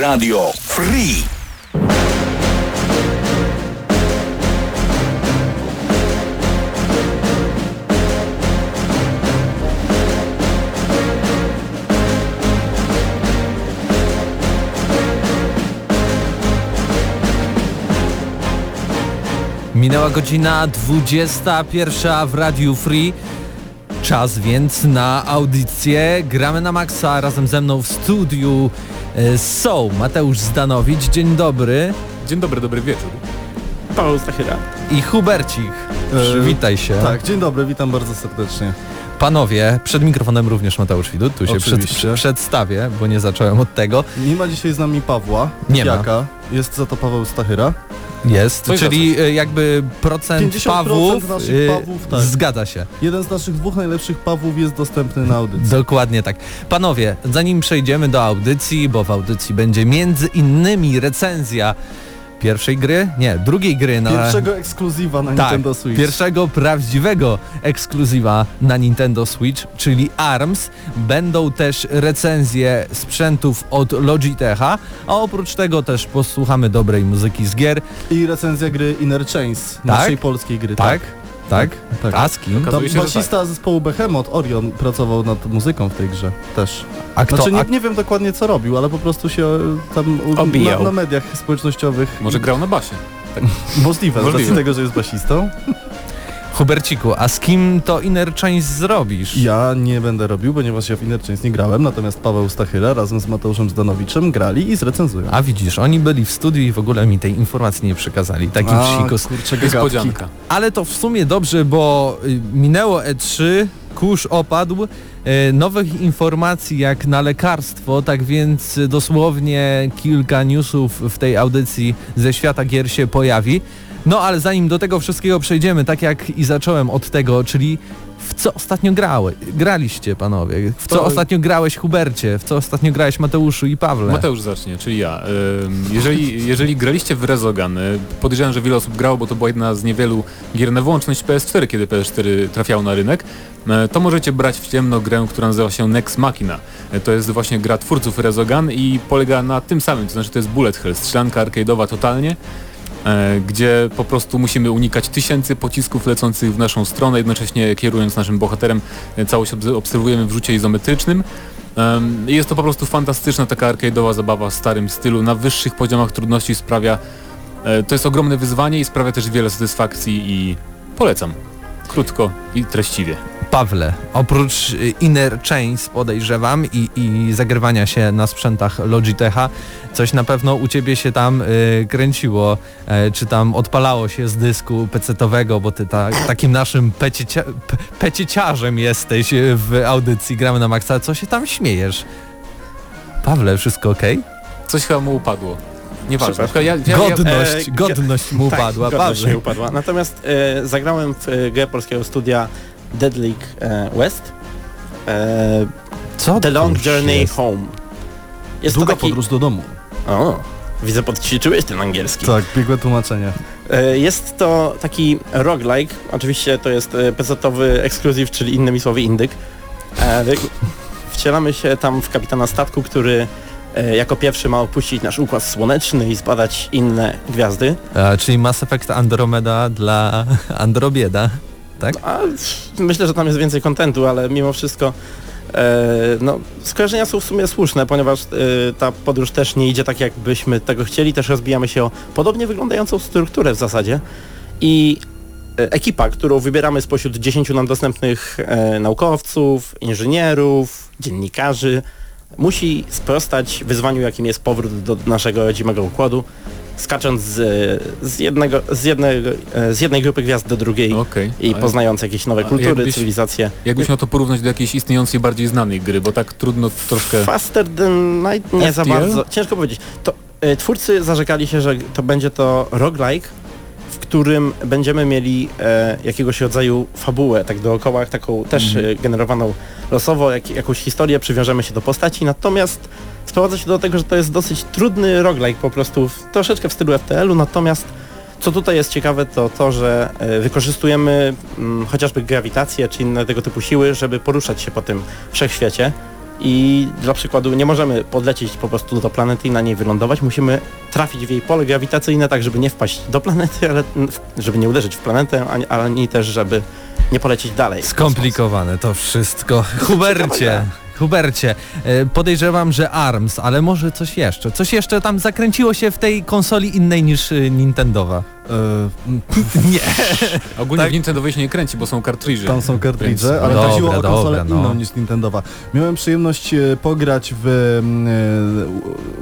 Radio Free. Minęła godzina 21 w Radiu Free. Czas więc na audycję. Gramy na maksa. Razem ze mną w studiu e, są Mateusz Zdanowicz. Dzień dobry. Dzień dobry, dobry wieczór. Paweł Stachyra. I Hubercik. Przywitaj się. Tak, dzień dobry, witam bardzo serdecznie. Panowie, przed mikrofonem również Mateusz Widut. Tu się przed, Oczywiście. przedstawię, bo nie zacząłem od tego. Nie ma dzisiaj z nami Pawła. Nie ma. Jaka? Jest za to Paweł Stachyra. Jest, Coś czyli e, jakby procent 50% Pawłów, naszych e, Pawłów, tak. zgadza się. Jeden z naszych dwóch najlepszych Pawłów jest dostępny na audycji. Dokładnie tak. Panowie, zanim przejdziemy do audycji, bo w audycji będzie między innymi recenzja pierwszej gry, nie, drugiej gry na... Pierwszego ekskluzywa na tak, Nintendo Switch. pierwszego prawdziwego ekskluzywa na Nintendo Switch, czyli ARMS. Będą też recenzje sprzętów od Logitecha, a oprócz tego też posłuchamy dobrej muzyki z gier. I recenzja gry Inner Chains, naszej polskiej gry. Tak? Tak? Tak. A z kim? Tam Okazuje się, że basista zespołu Behemoth, Orion, pracował nad muzyką w tej grze też. A kto? Znaczy a, nie, nie wiem dokładnie co robił, ale po prostu się e, tam u- Obijał. na, na mediach społecznościowych Może grał na basie. możliwe, z Możliwe. tego, że jest basistą. Huberciku, a z kim to Inner Chains zrobisz? Ja nie będę robił, ponieważ ja w Inner Chains nie grałem, natomiast Paweł Stachyra razem z Mateuszem Zdanowiczem grali i zrecenzują. A widzisz, oni byli w studiu i w ogóle mi tej informacji nie przekazali. Taki psikus. kurczę. Niespodzianka. Ale to w sumie dobrze, bo y, minęło E3, kurz opadł, y, nowych informacji jak na lekarstwo, tak więc dosłownie kilka newsów w tej audycji ze świata gier się pojawi. No ale zanim do tego wszystkiego przejdziemy, tak jak i zacząłem od tego, czyli w co ostatnio grały, graliście panowie? W co To- ostatnio grałeś Hubercie? W co ostatnio grałeś Mateuszu i Pawle? Mateusz zacznie, czyli ja. Jeżeli, jeżeli graliście w Rezogan, podejrzewam, że wiele osób grało, bo to była jedna z niewielu gier na wyłączność PS4, kiedy PS4 trafiało na rynek, y, to możecie brać w ciemno grę, która nazywa się Nex Machina. Y, To jest właśnie gra twórców Rezogan i polega na tym samym, to znaczy to jest bullet hell, strzelanka arcade'owa totalnie, e, gdzie po prostu musimy unikać tysięcy pocisków lecących w naszą stronę, jednocześnie kierując naszym bohaterem, e, całość obs- obserwujemy w rzucie izometrycznym. Jest to po prostu fantastyczna taka arcade'owa zabawa w starym stylu, na wyższych poziomach trudności sprawia, e, to jest ogromne wyzwanie i sprawia też wiele satysfakcji i polecam. Krótko i treściwie. Pawle, oprócz y, Inner Chains podejrzewam i, i zagrywania się na sprzętach Logitecha, coś na pewno u Ciebie się tam y, kręciło, e, czy tam odpalało się z dysku pecetowego, bo Ty ta, takim naszym peciecia, pe, pecieciarzem jesteś y, w audycji Gramy na Maxa. Co się tam śmiejesz? Pawle, wszystko ok? Coś chyba mu upadło. Nieważne. Ja, ja, ja, Godność, e, godność mu tak, upadła, godność Pawle. nie upadła. Natomiast e, zagrałem w e, grę polskiego studia Dead League e, West. E, Co The Long Journey jest? Home. Jest Długa to taki... podróż do domu. O, widzę podćwiczyłeś ten angielski. Tak, biegłe tłumaczenie. E, Jest to taki roguelike, oczywiście to jest PC-owy ekskluzyw, czyli innymi słowy indyk. Wcielamy się tam w kapitana statku, który jako pierwszy ma opuścić nasz układ słoneczny i zbadać inne gwiazdy. E, czyli Mass Effect Andromeda dla Androbieda, tak? A, myślę, że tam jest więcej kontentu, ale mimo wszystko e, no, skojarzenia są w sumie słuszne, ponieważ e, ta podróż też nie idzie tak, jakbyśmy tego chcieli. Też rozbijamy się o podobnie wyglądającą strukturę w zasadzie. I e, ekipa, którą wybieramy spośród 10 nam dostępnych naukowców, inżynierów, dziennikarzy, musi sprostać wyzwaniu, jakim jest powrót do naszego rodzimego układu, skacząc z, z, jednego, z, jednego, e, z jednej grupy gwiazd do drugiej Okej. i Ale poznając jakieś nowe kultury, jakbyś- cywilizacje. Jakbyś miał to porównać do jakiejś istniejącej, bardziej znanej gry, bo tak trudno troszkę... Faster than Night nie za FTL? bardzo. Ciężko powiedzieć. To e, twórcy zarzekali się, że to będzie to roguelike, w którym będziemy mieli e, jakiegoś rodzaju fabułę, tak dookoła, taką też e, generowaną losowo, jak, jakąś historię, przywiążemy się do postaci, natomiast sprowadza się do tego, że to jest dosyć trudny roguelike po prostu, w, troszeczkę w stylu FTL-u, natomiast co tutaj jest ciekawe to to, że e, wykorzystujemy mm, chociażby grawitację czy inne tego typu siły, żeby poruszać się po tym wszechświecie. I dla przykładu nie możemy podlecieć po prostu do planety i na niej wylądować, musimy trafić w jej pole grawitacyjne tak, żeby nie wpaść do planety, ale żeby nie uderzyć w planetę, ani, ani też, żeby nie polecieć dalej. Skomplikowane to wszystko. Hubercie, Hubercie, e, podejrzewam, że ARMS, ale może coś jeszcze. Coś jeszcze tam zakręciło się w tej konsoli innej niż y, Nintendowa. E, Nie. Ogólnie Tak. w Nintendowej się nie kręci, bo są kartridże. Tam są kartridże, Więc- ale Dobra, chodziło o konsolę dobra, no. inną niż Nintendowa. Miałem przyjemność e, pograć w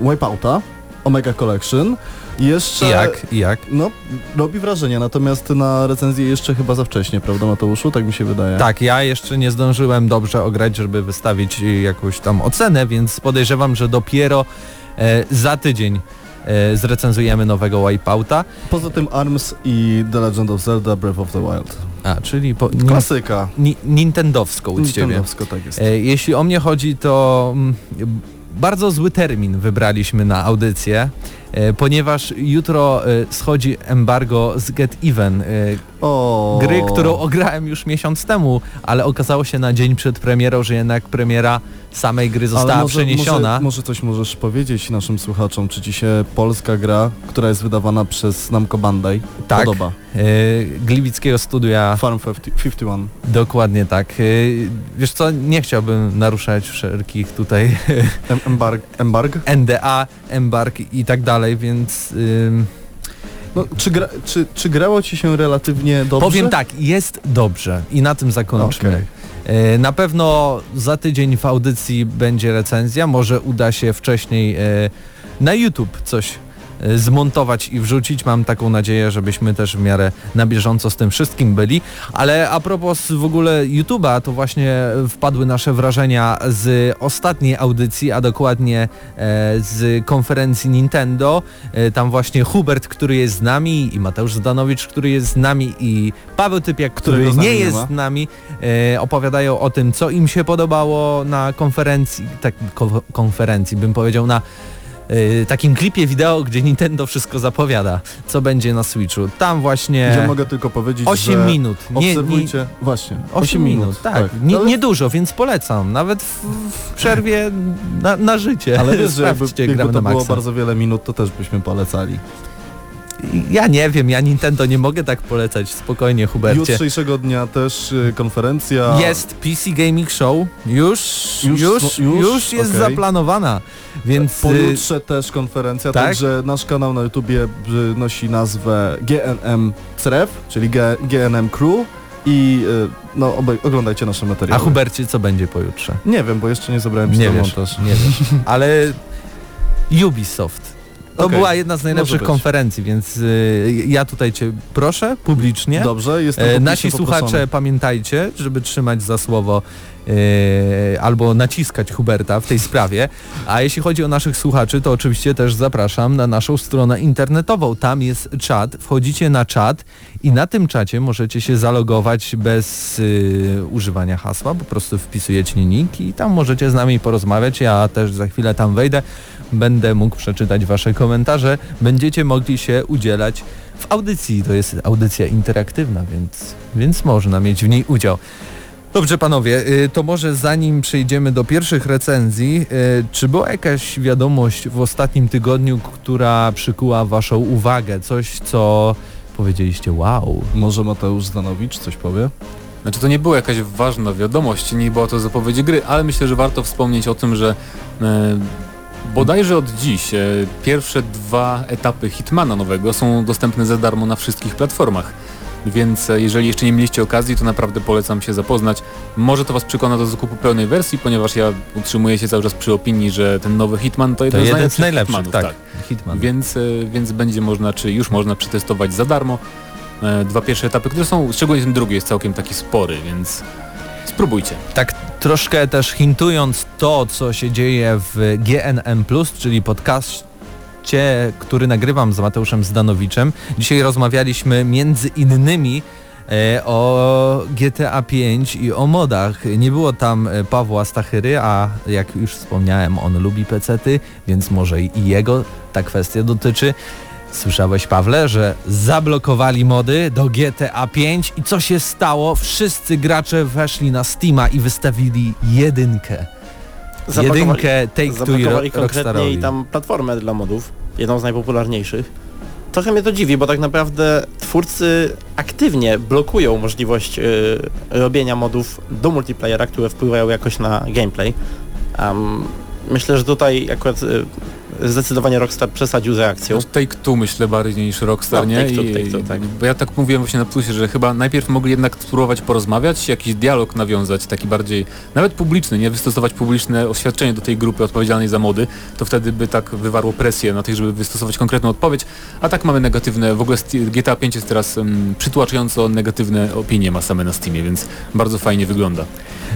e, Wipeouta, Omega Collection. Jeszcze... Jak? Jak? No, robi wrażenie, natomiast na recenzję jeszcze chyba za wcześnie, prawda Mateuszu? Tak mi się wydaje. Tak, ja jeszcze nie zdążyłem dobrze ograć, żeby wystawić jakąś tam ocenę, więc podejrzewam, że dopiero e, za tydzień e, zrecenzujemy nowego Wipeouta. Poza tym ARMS i The Legend of Zelda Breath of the Wild. A, czyli po, Klasyka. ni, nintendowską u ciebie. Nintendowsko, tak jest. E, Jeśli o mnie chodzi, to mm, bardzo zły termin wybraliśmy na audycję, ponieważ jutro e, schodzi embargo z Get Even, e, O. gry, którą ograłem już miesiąc temu, ale okazało się na dzień przed premierą, że jednak premiera samej gry została może, przeniesiona. Może, może coś możesz powiedzieć naszym słuchaczom, czy ci się polska gra, która jest wydawana przez Namco Bandai, Tak. podoba? E, Gliwickiego studia, Farm 50, 51. dokładnie tak. E, Wiesz co, nie chciałbym naruszać wszelkich tutaj Em- Embarg, embarg? NDA, embark i tak dalej, więc... ym, No, czy, gra, czy, czy grało ci się relatywnie dobrze? Powiem tak, jest dobrze i na tym zakończmy. Okej. E, Na pewno za tydzień w audycji będzie recenzja, może uda się wcześniej e, na YouTube coś zmontować i wrzucić. Mam taką nadzieję, żebyśmy też w miarę na bieżąco z tym wszystkim byli. Ale a propos w ogóle YouTube'a, to właśnie wpadły nasze wrażenia z ostatniej audycji, a dokładnie e, z konferencji Nintendo. E, Tam właśnie Hubert, który jest z nami i Mateusz Zdanowicz, który jest z nami i Paweł Typiak, który nie jest z nami, e, opowiadają o tym, co im się podobało na konferencji, tak ko- konferencji bym powiedział, na e, takim klipie wideo, gdzie Nintendo wszystko zapowiada, co będzie na Switchu. Tam właśnie Gdzie mogę tylko powiedzieć, 8 że minut. Nie, nie, obserwujcie... Właśnie, 8 minut, tak. Nie, Ale- Niedużo, więc polecam. Nawet w, w przerwie na, na życie. Ale wiesz, że jakby, jakby to było bardzo wiele minut, to też byśmy polecali. Ja nie wiem, ja Nintendo nie mogę tak polecać. Spokojnie, Hubercie. Jutrzejszego dnia też y, konferencja... Jest PC Gaming Show, już, już, Już, już, no, już, jest okej. zaplanowana, więc y, Pojutrze też konferencja, tak? także nasz kanał na YouTubie y, nosi nazwę GNM CREF, czyli G, GNM Crew i no oglądajcie nasze a materiały. Hubercie co będzie pojutrze? Nie wiem, bo jeszcze nie zebrałem się Nie na wiesz, montaż. nie wiesz, ale Ubisoft. To Okej, była jedna z najlepszych konferencji, więc y, ja tutaj Cię proszę publicznie. Dobrze, jestem E, Nasi poproszony. słuchacze pamiętajcie, żeby trzymać za słowo e, albo naciskać Huberta w tej sprawie. A jeśli chodzi o naszych słuchaczy, to oczywiście też zapraszam na naszą stronę internetową. Tam jest czat, wchodzicie na czat i na tym czacie możecie się zalogować bez y, używania hasła, po prostu wpisujecie nick i tam możecie z nami porozmawiać. Ja też za chwilę tam wejdę, będę mógł przeczytać wasze komentarze. Będziecie mogli się udzielać w audycji. To jest audycja interaktywna, więc, więc można mieć w niej udział. Dobrze panowie, y, to może zanim przejdziemy do pierwszych recenzji, y, czy była jakaś wiadomość w ostatnim tygodniu, która przykuła waszą uwagę? Coś, co powiedzieliście wow. Może Mateusz Zdanowicz coś powie? Znaczy to nie była jakaś ważna wiadomość, nie była to zapowiedź gry, ale myślę, że warto wspomnieć o tym, że e, bodajże od dziś e, pierwsze dwa etapy Hitmana nowego są dostępne za darmo na wszystkich platformach. Więc e, jeżeli jeszcze nie mieliście okazji, to naprawdę polecam się zapoznać. Może to Was przekona do zakupu pełnej wersji, ponieważ ja utrzymuję się cały czas przy opinii, że ten nowy Hitman to To jeden z jeden najlepszych, z najlepszych, Hitmanów. tak. Hitman. Więc, e, więc będzie można, czy już można przetestować za darmo e, dwa pierwsze etapy, które są, szczególnie ten drugi jest całkiem taki spory, więc spróbujcie. Tak troszkę też hintując to, co się dzieje w GNM+, czyli podcaście, który nagrywam z Mateuszem Zdanowiczem. Dzisiaj rozmawialiśmy między innymi e, o GTA 5 i o modach. Nie było tam e, Pawła Stachyry, a jak już wspomniałem, on lubi pecety, więc może i jego ta kwestia dotyczy. Słyszałeś, Pawle, że zablokowali mody do GTA 5 i co się stało? Wszyscy gracze weszli na Steama i wystawili jedynkę. Jedynkę Take-Two i konkretnie i tam platformę dla modów, jedną z najpopularniejszych. Trochę mnie to dziwi, bo tak naprawdę twórcy aktywnie blokują możliwość y, robienia modów do multiplayera, które wpływają jakoś na gameplay. Um, myślę, że tutaj akurat y, zdecydowanie Rockstar przesadził z reakcją. Take-Two myślę bardziej niż Rockstar, No, nie? Take-Two, I- Take-Two, tak. Bo ja tak mówiłem właśnie na plusie, że chyba najpierw mogli jednak spróbować porozmawiać, jakiś dialog nawiązać, taki bardziej, nawet publiczny, nie? Wystosować publiczne oświadczenie do tej grupy odpowiedzialnej za mody, to wtedy by tak wywarło presję na tych, żeby wystosować konkretną odpowiedź, a tak mamy negatywne, w ogóle GTA 5 jest teraz um, przytłaczająco negatywne opinie ma same na Steamie, więc bardzo fajnie wygląda.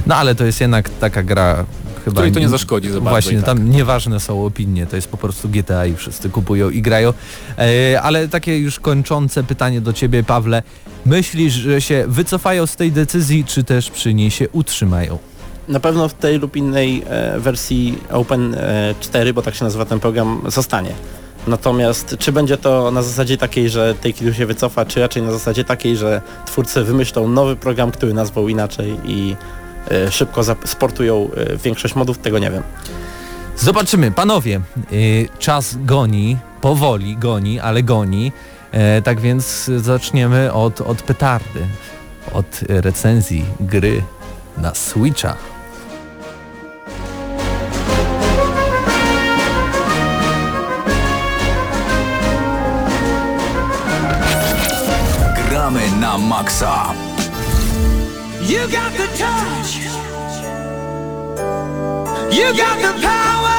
No ale to jest jednak taka gra chyba... Której to nie zaszkodzi za bardzo Właśnie, tak. tam nieważne są opinie, to jest po prostu GTA i wszyscy kupują i grają. E, ale takie już kończące pytanie do ciebie, Pawle. Myślisz, że się wycofają z tej decyzji, czy też przy niej się utrzymają? Na pewno w tej lub innej e, wersji Open e, 4, bo tak się nazywa ten program, zostanie. Natomiast czy będzie to na zasadzie takiej, że Take-Two się wycofa, czy raczej na zasadzie takiej, że twórcy wymyślą nowy program, który nazwą inaczej i szybko zap- sportują e, większość modów, tego nie wiem. Zobaczymy, panowie, y, czas goni, powoli goni, ale goni. E, tak więc zaczniemy od, od petardy, od recenzji gry na Switcha. Gramy na maksa. You got the touch. You got the power.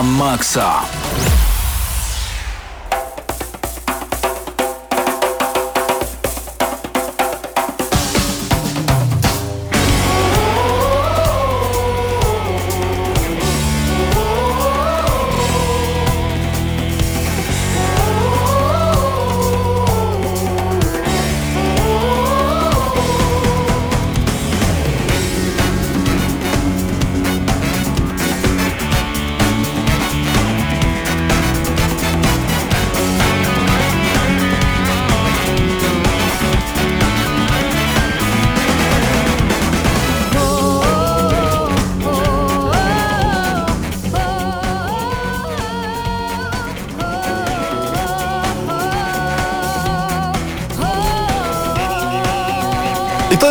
Na maksa.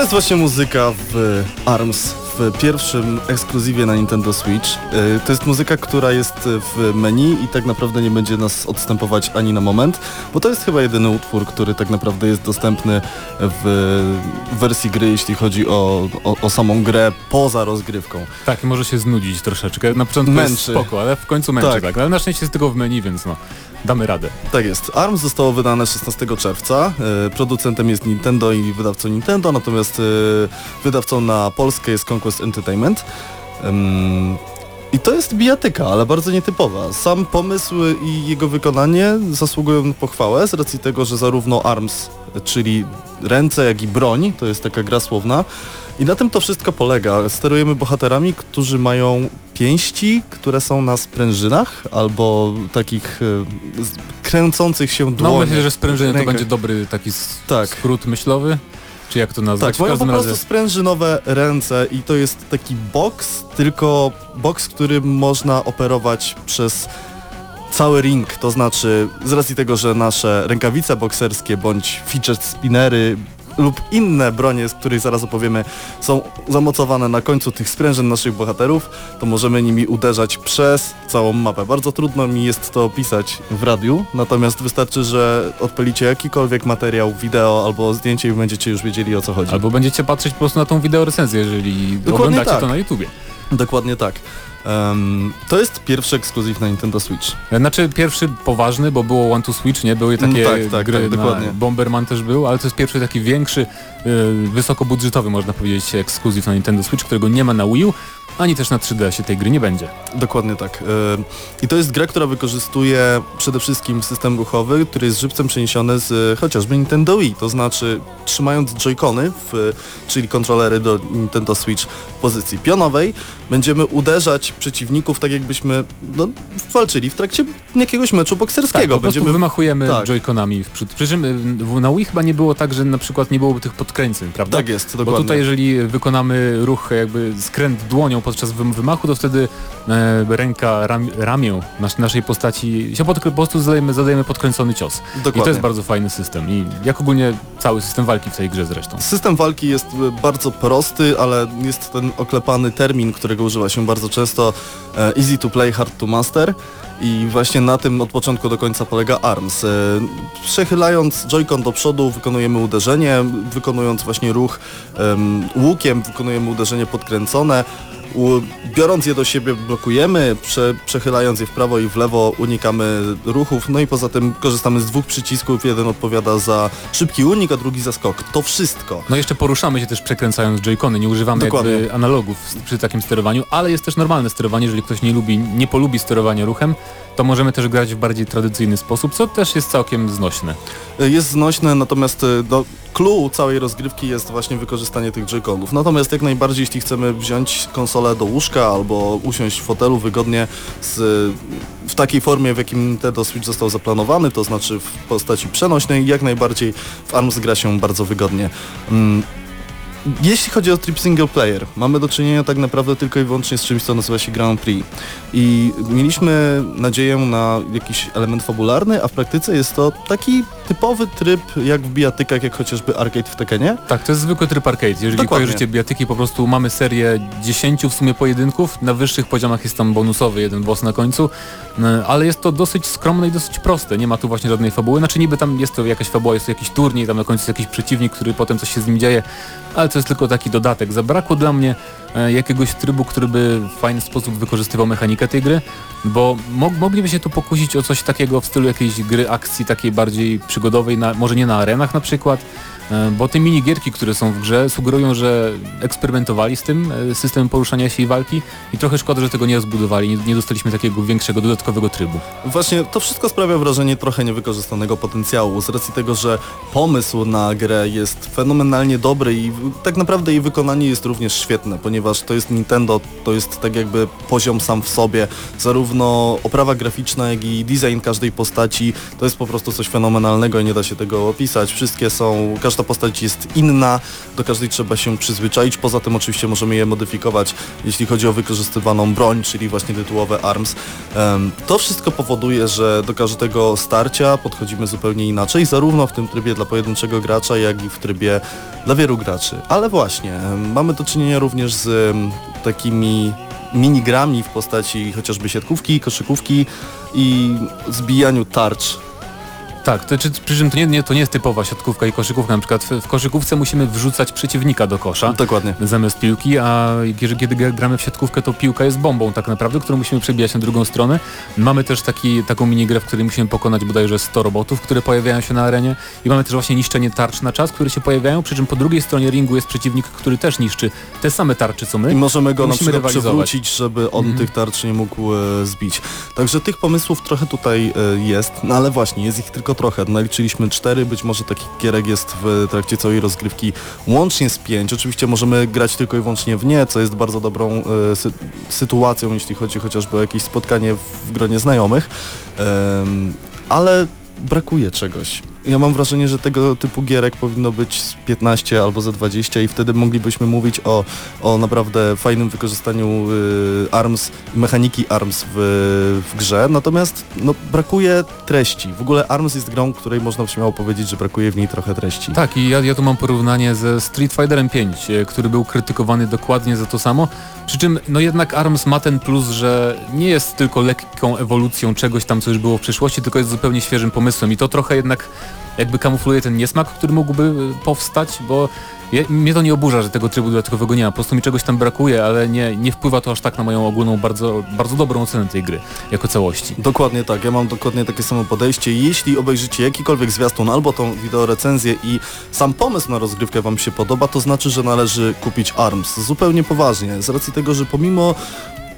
Jest właśnie muzyka w ARMS, w pierwszym ekskluzywie na Nintendo Switch. Y, To jest muzyka, która jest w menu i tak naprawdę nie będzie nas odstępować ani na moment, bo to jest chyba jedyny utwór, który tak naprawdę jest dostępny w wersji gry, jeśli chodzi o, o, o samą grę poza rozgrywką. Tak, może się znudzić troszeczkę. Na początku Męczy. jest spoko, ale w końcu męczy, tak. Tak. Ale na szczęście jest tylko w menu, więc no, damy radę. Tak jest. ARMS zostało wydane 16 czerwca. E, Producentem jest Nintendo i wydawcą Nintendo, natomiast e, wydawcą na Polskę jest Conquest Entertainment. Ym, I to jest bijatyka, ale bardzo nietypowa. Sam pomysł i jego wykonanie zasługują na pochwałę z racji tego, że zarówno ARMS, czyli ręce, jak i broń, to jest taka gra słowna. I na tym to wszystko polega. Sterujemy bohaterami, którzy mają pięści, które są na sprężynach albo takich e, kręcących się No dłoniach. myślę, że sprężyny to będzie dobry taki Tak. skrót myślowy. Czy jak to nazwać? Tak, mają po prostu razie sprężynowe ręce i to jest taki boks, tylko boks, którym można operować przez cały ring, to znaczy z racji tego, że nasze rękawice bokserskie bądź fidget spinnery lub inne bronie, z których zaraz opowiemy, są zamocowane na końcu tych sprężyn naszych bohaterów, to możemy nimi uderzać przez całą mapę. Bardzo trudno mi jest to opisać w radiu, natomiast wystarczy, że odpalicie jakikolwiek materiał, wideo albo zdjęcie i będziecie już wiedzieli o co chodzi. Albo będziecie patrzeć po prostu na tą wideorecenzję, jeżeli Dokładnie oglądacie tak. to na YouTubie. Dokładnie tak. Em, to jest pierwszy ekskluzyw na Nintendo Switch. Znaczy pierwszy poważny, bo było One to Switch, nie? Były takie Mm, tak, tak, gry, tak, dokładnie. Bomberman też był, ale to jest pierwszy taki większy, wysokobudżetowy można powiedzieć ekskluzyw na Nintendo Switch, którego nie ma na Wii U, ani też na 3DS-ie tej gry nie będzie. Dokładnie tak. Em, I to jest gra, która wykorzystuje przede wszystkim system ruchowy, który jest żywcem przeniesiony z e, chociażby Nintendo Wii. To znaczy trzymając joycony, czyli kontrolery do Nintendo Switch w pozycji pionowej, będziemy uderzać przeciwników tak jakbyśmy no, walczyli w trakcie jakiegoś meczu Tak, bokserskiego. po prostu będziemy wymachujemy tak. joyconami w przód. Przy czym y, na Wii chyba nie było tak, że na przykład nie byłoby tych podkręceń, prawda? Tak jest, Bo dokładnie. tutaj jeżeli wykonamy ruch jakby skręt dłonią podczas wym- wymachu, to wtedy e, ręka, ram, ramię nas, naszej postaci się pod, po prostu zadajemy, zadajemy podkręcony cios. I Dokładnie. to jest bardzo fajny system. I jak ogólnie cały system walki w tej grze zresztą. System walki jest e, bardzo prosty, ale jest ten oklepany termin, którego używa się bardzo często e, easy to play, hard to master i właśnie na tym od początku do końca polega ARMS. E, Przechylając joycon do przodu wykonujemy uderzenie, wykonując właśnie ruch em, łukiem wykonujemy uderzenie podkręcone, biorąc je do siebie blokujemy, prze, przechylając je w prawo i w lewo unikamy ruchów, no i poza tym korzystamy z dwóch przycisków, jeden odpowiada za szybki unik, a drugi za skok. To wszystko. No jeszcze poruszamy się też przekręcając joycony, nie używamy Dokładnie. jakby analogów przy takim sterowaniu, ale jest też normalne sterowanie, jeżeli ktoś nie lubi, nie polubi sterowania ruchem, to możemy też grać w bardziej tradycyjny sposób, co też jest całkiem znośne. Jest znośne, natomiast e, no, clue całej rozgrywki jest właśnie wykorzystanie tych joyconów. Natomiast jak najbardziej, jeśli chcemy wziąć konsolę do łóżka albo usiąść w fotelu wygodnie z, w takiej formie, w jakim Nintendo Switch został zaplanowany, to znaczy w postaci przenośnej, jak najbardziej w ARMS gra się bardzo wygodnie. Mm, Jeśli chodzi o trip single player, mamy do czynienia tak naprawdę tylko i wyłącznie z czymś, co nazywa się Grand Prix. I mieliśmy nadzieję na jakiś element fabularny, a w praktyce jest to taki typowy tryb jak w bijatykach, jak chociażby arcade w Tekenie. Tak, to jest zwykły tryb arcade. Jeżeli Dokładnie. kojarzycie bijatyki, po prostu mamy serię 10 w sumie pojedynków. Na wyższych poziomach jest tam bonusowy jeden boss na końcu, e, ale jest to dosyć skromne i dosyć proste. Nie ma tu właśnie żadnej fabuły. Znaczy niby tam jest to jakaś fabuła, jest to jakiś turniej, tam na końcu jest jakiś przeciwnik, który potem coś się z nim dzieje, ale to jest tylko taki dodatek. Zabrakło dla mnie e, jakiegoś trybu, który by w fajny sposób wykorzystywał mechanikę tej gry, bo mo mogliby się tu pokusić o coś takiego w stylu jakiejś gry akcji takiej bardziej przygodowej, na, może nie na arenach na przykład, Bo te minigierki, które są w grze sugerują, że eksperymentowali z tym e, systemem poruszania się i walki i trochę szkoda, że tego nie rozbudowali, nie, nie dostaliśmy takiego większego, dodatkowego trybu. Właśnie to wszystko sprawia wrażenie trochę niewykorzystanego potencjału, z racji tego, że pomysł na grę jest fenomenalnie dobry i tak naprawdę jej wykonanie jest również świetne, ponieważ to jest Nintendo, to jest tak jakby poziom sam w sobie, zarówno oprawa graficzna, jak i design każdej postaci, to jest po prostu coś fenomenalnego i nie da się tego opisać. Wszystkie są, każda postać jest inna, do każdej trzeba się przyzwyczaić, poza tym oczywiście możemy je modyfikować, jeśli chodzi o wykorzystywaną broń, czyli właśnie tytułowe ARMS. To wszystko powoduje, że do każdego starcia podchodzimy zupełnie inaczej, zarówno w tym trybie dla pojedynczego gracza, jak i w trybie dla wielu graczy. Ale właśnie, mamy do czynienia również z takimi minigrami w postaci chociażby siatkówki, koszykówki i zbijaniu tarcz Tak, to, czy, przy czym to nie, nie, to nie jest typowa siatkówka i koszykówka, na przykład w, w koszykówce musimy wrzucać przeciwnika do kosza. Dokładnie. Zamiast piłki, a kiedy, kiedy gra- gramy w siatkówkę, to piłka jest bombą tak naprawdę, którą musimy przebijać na drugą stronę. Mamy też taki, taką minigrę, w której musimy pokonać bodajże 100 robotów, które pojawiają się na arenie i mamy też właśnie niszczenie tarcz na czas, które się pojawiają, przy czym po drugiej stronie ringu jest przeciwnik, który też niszczy te same tarcze co my. I możemy go na Musimy przykład przewrócić, żeby on Mhm. tych tarcz nie mógł e, zbić. Także tych pomysłów trochę tutaj e, jest, no ale właśnie, jest ich tylko trochę. Naliczyliśmy cztery, być może takich gierek jest w trakcie całej rozgrywki łącznie z pięć. Oczywiście możemy grać tylko i wyłącznie w nie, co jest bardzo dobrą e, sy sytuacją, jeśli chodzi chociażby o jakieś spotkanie w gronie znajomych. Em, ale brakuje czegoś. Ja mam wrażenie, że tego typu gierek powinno być z 15 albo ze 20 i wtedy moglibyśmy mówić o, o naprawdę fajnym wykorzystaniu y, ARMS, mechaniki ARMS w, w grze, natomiast no, brakuje treści. W ogóle ARMS jest grą, której można śmiało powiedzieć, że brakuje w niej trochę treści. Tak, i ja, ja tu mam porównanie ze Street Fighterem 5, e, który był krytykowany dokładnie za to samo. Przy czym, no jednak ARMS ma ten plus, że nie jest tylko lekką ewolucją czegoś tam, co już było w przyszłości, tylko jest zupełnie świeżym pomysłem i to trochę jednak jakby kamufluje ten niesmak, który mógłby e, powstać, bo je, mnie to nie oburza, że tego trybu dodatkowego nie ma. Po prostu mi czegoś tam brakuje, ale nie, nie wpływa to aż tak na moją ogólną, bardzo, bardzo dobrą ocenę tej gry jako całości. Dokładnie tak, ja mam dokładnie takie samo podejście. Jeśli obejrzycie jakikolwiek zwiastun albo tą wideorecenzję i sam pomysł na rozgrywkę Wam się podoba, to znaczy, że należy kupić ARMS. Zupełnie poważnie, z racji tego, że pomimo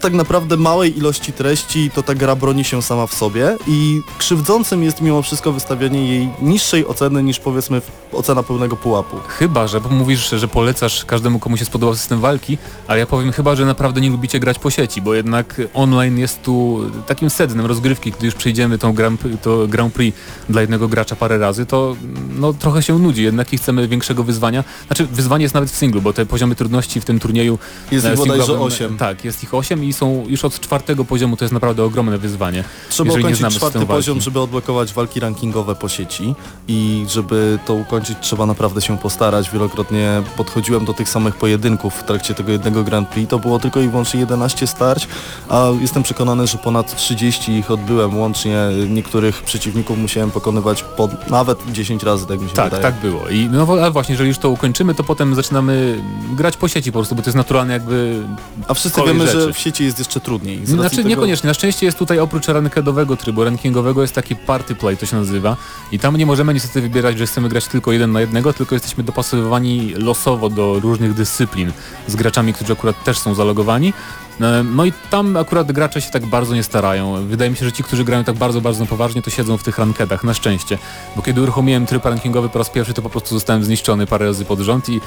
tak naprawdę małej ilości treści, to ta gra broni się sama w sobie i krzywdzącym jest mimo wszystko wystawianie jej niższej oceny niż powiedzmy ocena pełnego pułapu. Chyba, że bo mówisz, że polecasz każdemu, komu się spodobał system walki, ale ja powiem chyba, że naprawdę nie lubicie grać po sieci, bo jednak online jest tu takim sednem rozgrywki, gdy już przejdziemy tą Grand, to Grand Prix dla jednego gracza parę razy, to no, trochę się nudzi, jednak i chcemy większego wyzwania. Znaczy wyzwanie jest nawet w singlu, bo te poziomy trudności w tym turnieju Jest e, ich bodajże singlowym- 8. Tak, jest ich 8 i są już od czwartego poziomu, to jest naprawdę ogromne wyzwanie. Trzeba ukończyć czwarty poziom, żeby odblokować walki rankingowe po sieci i żeby to ukończyć trzeba naprawdę się postarać. Wielokrotnie podchodziłem do tych samych pojedynków w trakcie tego jednego Grand Prix. To było tylko i wyłącznie 11 starć, a jestem przekonany, że ponad 30 ich odbyłem łącznie. Niektórych przeciwników musiałem pokonywać po nawet 10 razy, tak mi się Tak, wydaje. tak było. I no wo- ale właśnie, jeżeli już to ukończymy, to potem zaczynamy grać po sieci po prostu, bo to jest naturalne jakby A wszyscy wiemy, rzeczy. że w sieci jest jeszcze trudniej. Znaczy tego- niekoniecznie, na szczęście jest tutaj oprócz rankedowego trybu, rankingowego jest taki party play, to się nazywa i tam nie możemy niestety wybierać, że chcemy grać tylko jeden na jednego, tylko jesteśmy dopasowywani losowo do różnych dyscyplin z graczami, którzy akurat też są zalogowani. E, No i tam akurat gracze się tak bardzo nie starają. Wydaje mi się, że ci, którzy grają tak bardzo, bardzo poważnie, to siedzą w tych rankedach, na szczęście. Bo kiedy uruchomiłem tryb rankingowy po raz pierwszy, to po prostu zostałem zniszczony parę razy pod rząd i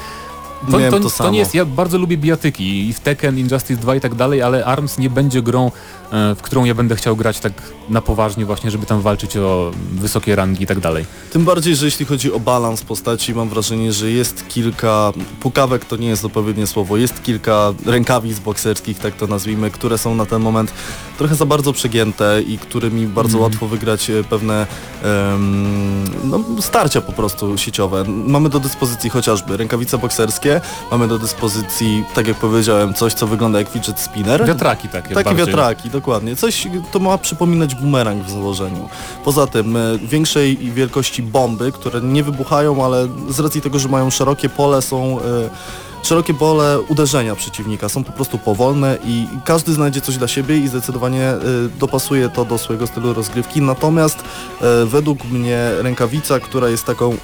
To, Miałem to, to to, nie jest, ja bardzo lubię bijatyki i w Tekken, Injustice 2 i tak dalej, ale ARMS nie będzie grą, e, w którą ja będę chciał grać tak na poważnie właśnie, żeby tam walczyć o wysokie rangi i tak dalej. Tym bardziej, że jeśli chodzi o balans postaci, mam wrażenie, że jest kilka, pukawek to nie jest odpowiednie słowo, jest kilka rękawic bokserskich, tak to nazwijmy, które są na ten moment trochę za bardzo przegięte i którymi bardzo Mhm. łatwo wygrać e, pewne em, no, starcia po prostu sieciowe. Mamy do dyspozycji chociażby rękawice bokserskie, mamy do dyspozycji, tak jak powiedziałem, coś co wygląda jak fidget spinner. Wiatraki takie Takie bardziej. wiatraki, dokładnie. Coś to ma przypominać bumerang w założeniu. Poza tym e, większej wielkości bomby, które nie wybuchają, ale z racji tego, że mają szerokie pole są... E, Szerokie pole uderzenia przeciwnika są po prostu powolne i każdy znajdzie coś dla siebie i zdecydowanie e, dopasuje to do swojego stylu rozgrywki. Natomiast e, według mnie rękawica, która jest taką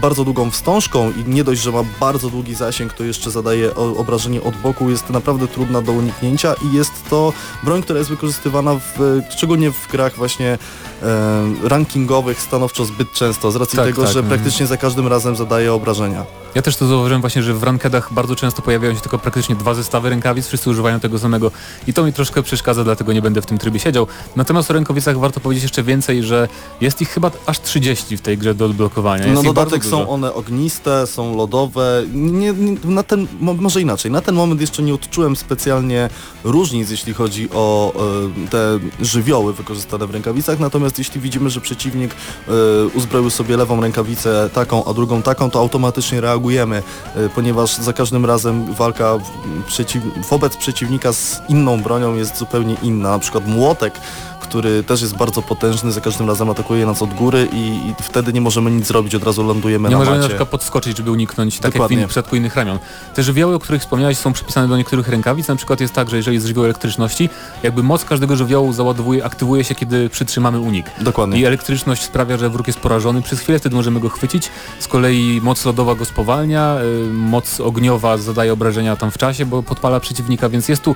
bardzo długą wstążką i nie dość, że ma bardzo długi zasięg, to jeszcze zadaje obrażenie od boku, jest naprawdę trudna do uniknięcia i jest to broń, która jest wykorzystywana w, szczególnie w grach właśnie e, rankingowych stanowczo zbyt często, z racji Tak, tego, tak, że mhm. praktycznie za każdym razem zadaje obrażenia. Ja też to zauważyłem właśnie, że w rankedach bardzo często pojawiają się tylko praktycznie dwa zestawy rękawic, wszyscy używają tego samego i to mi troszkę przeszkadza, dlatego nie będę w tym trybie siedział. Natomiast o rękawicach warto powiedzieć jeszcze więcej, że jest ich chyba aż 30 w tej grze do odblokowania. Jest ich dodatek są one ogniste, są lodowe. Nie, nie, na ten, mo- może inaczej, na ten moment jeszcze nie odczułem specjalnie różnic, jeśli chodzi o e, te żywioły wykorzystane w rękawicach, natomiast jeśli widzimy, że przeciwnik e, uzbroił sobie lewą rękawicę taką, a drugą taką, to automatycznie reagujemy, e, ponieważ za każdym razem walka przeciw, wobec przeciwnika z inną bronią jest zupełnie inna. Na przykład młotek który też jest bardzo potężny, za każdym razem atakuje nas od góry i, i wtedy nie możemy nic zrobić, od razu lądujemy Nie na możemy na macie. przykład podskoczyć, żeby uniknąć, tak Dokładnie. jak w przypadku innych ramion. Te żywioły, o których wspomniałeś, są przypisane do niektórych rękawic. Na przykład jest tak, że jeżeli jest żywioł elektryczności, jakby moc każdego żywiołu załadowuje, aktywuje się, kiedy przytrzymamy unik. Dokładnie. I elektryczność sprawia, że wróg jest porażony przez chwilę, wtedy możemy go chwycić. Z kolei moc lodowa go spowalnia, y, moc ogniowa zadaje obrażenia tam w czasie, bo podpala przeciwnika, więc jest tu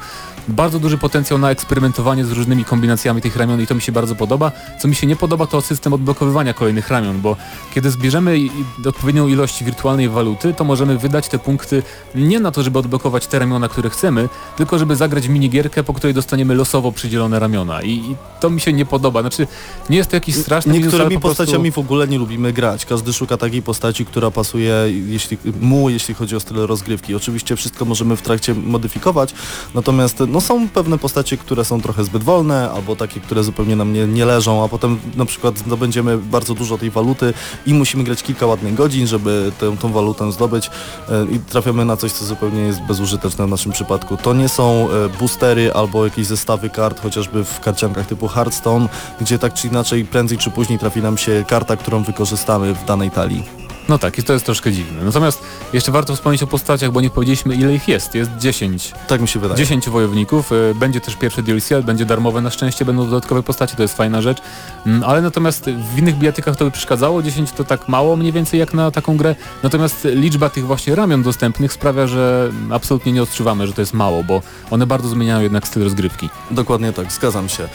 bardzo duży potencjał na eksperymentowanie z różnymi kombinacjami tych ramion i to mi się bardzo podoba. Co mi się nie podoba to system odblokowywania kolejnych ramion, bo kiedy zbierzemy odpowiednią ilość wirtualnej waluty, to możemy wydać te punkty nie na to, żeby odblokować te ramiona, które chcemy, tylko żeby zagrać minigierkę, po której dostaniemy losowo przydzielone ramiona. I, i to mi się nie podoba. Znaczy, nie jest to jakiś straszny minus, ale Niektórymi prostu... postaciami w ogóle nie lubimy grać. Każdy szuka takiej postaci, która pasuje jeśli, mu, jeśli chodzi o styl rozgrywki. Oczywiście wszystko możemy w trakcie modyfikować, natomiast no, są pewne postacie, które są trochę zbyt wolne, albo takie, które zupełnie nam nie, nie leżą, a potem na przykład zdobędziemy bardzo dużo tej waluty i musimy grać kilka ładnych godzin, żeby tę, tą walutę zdobyć e, i trafiamy na coś, co zupełnie jest bezużyteczne w naszym przypadku. To nie są e, boostery albo jakieś zestawy kart, chociażby w karciankach typu Hearthstone, gdzie tak czy inaczej prędzej czy później trafi nam się karta, którą wykorzystamy w danej talii. No tak, i to jest troszkę dziwne. Natomiast jeszcze warto wspomnieć o postaciach, bo nie powiedzieliśmy ile ich jest. Jest 10. Tak mi się wydaje. 10 wojowników, y, będzie też pierwszy DLC, ale będzie darmowe na szczęście, będą dodatkowe postacie, to jest fajna rzecz. Mm, Ale natomiast w innych bijatykach to by przeszkadzało, 10 to tak mało mniej więcej jak na taką grę. Natomiast liczba tych właśnie ramion dostępnych sprawia, że absolutnie nie odczuwamy, że to jest mało, bo one bardzo zmieniają jednak styl rozgrywki. Dokładnie tak, zgadzam się.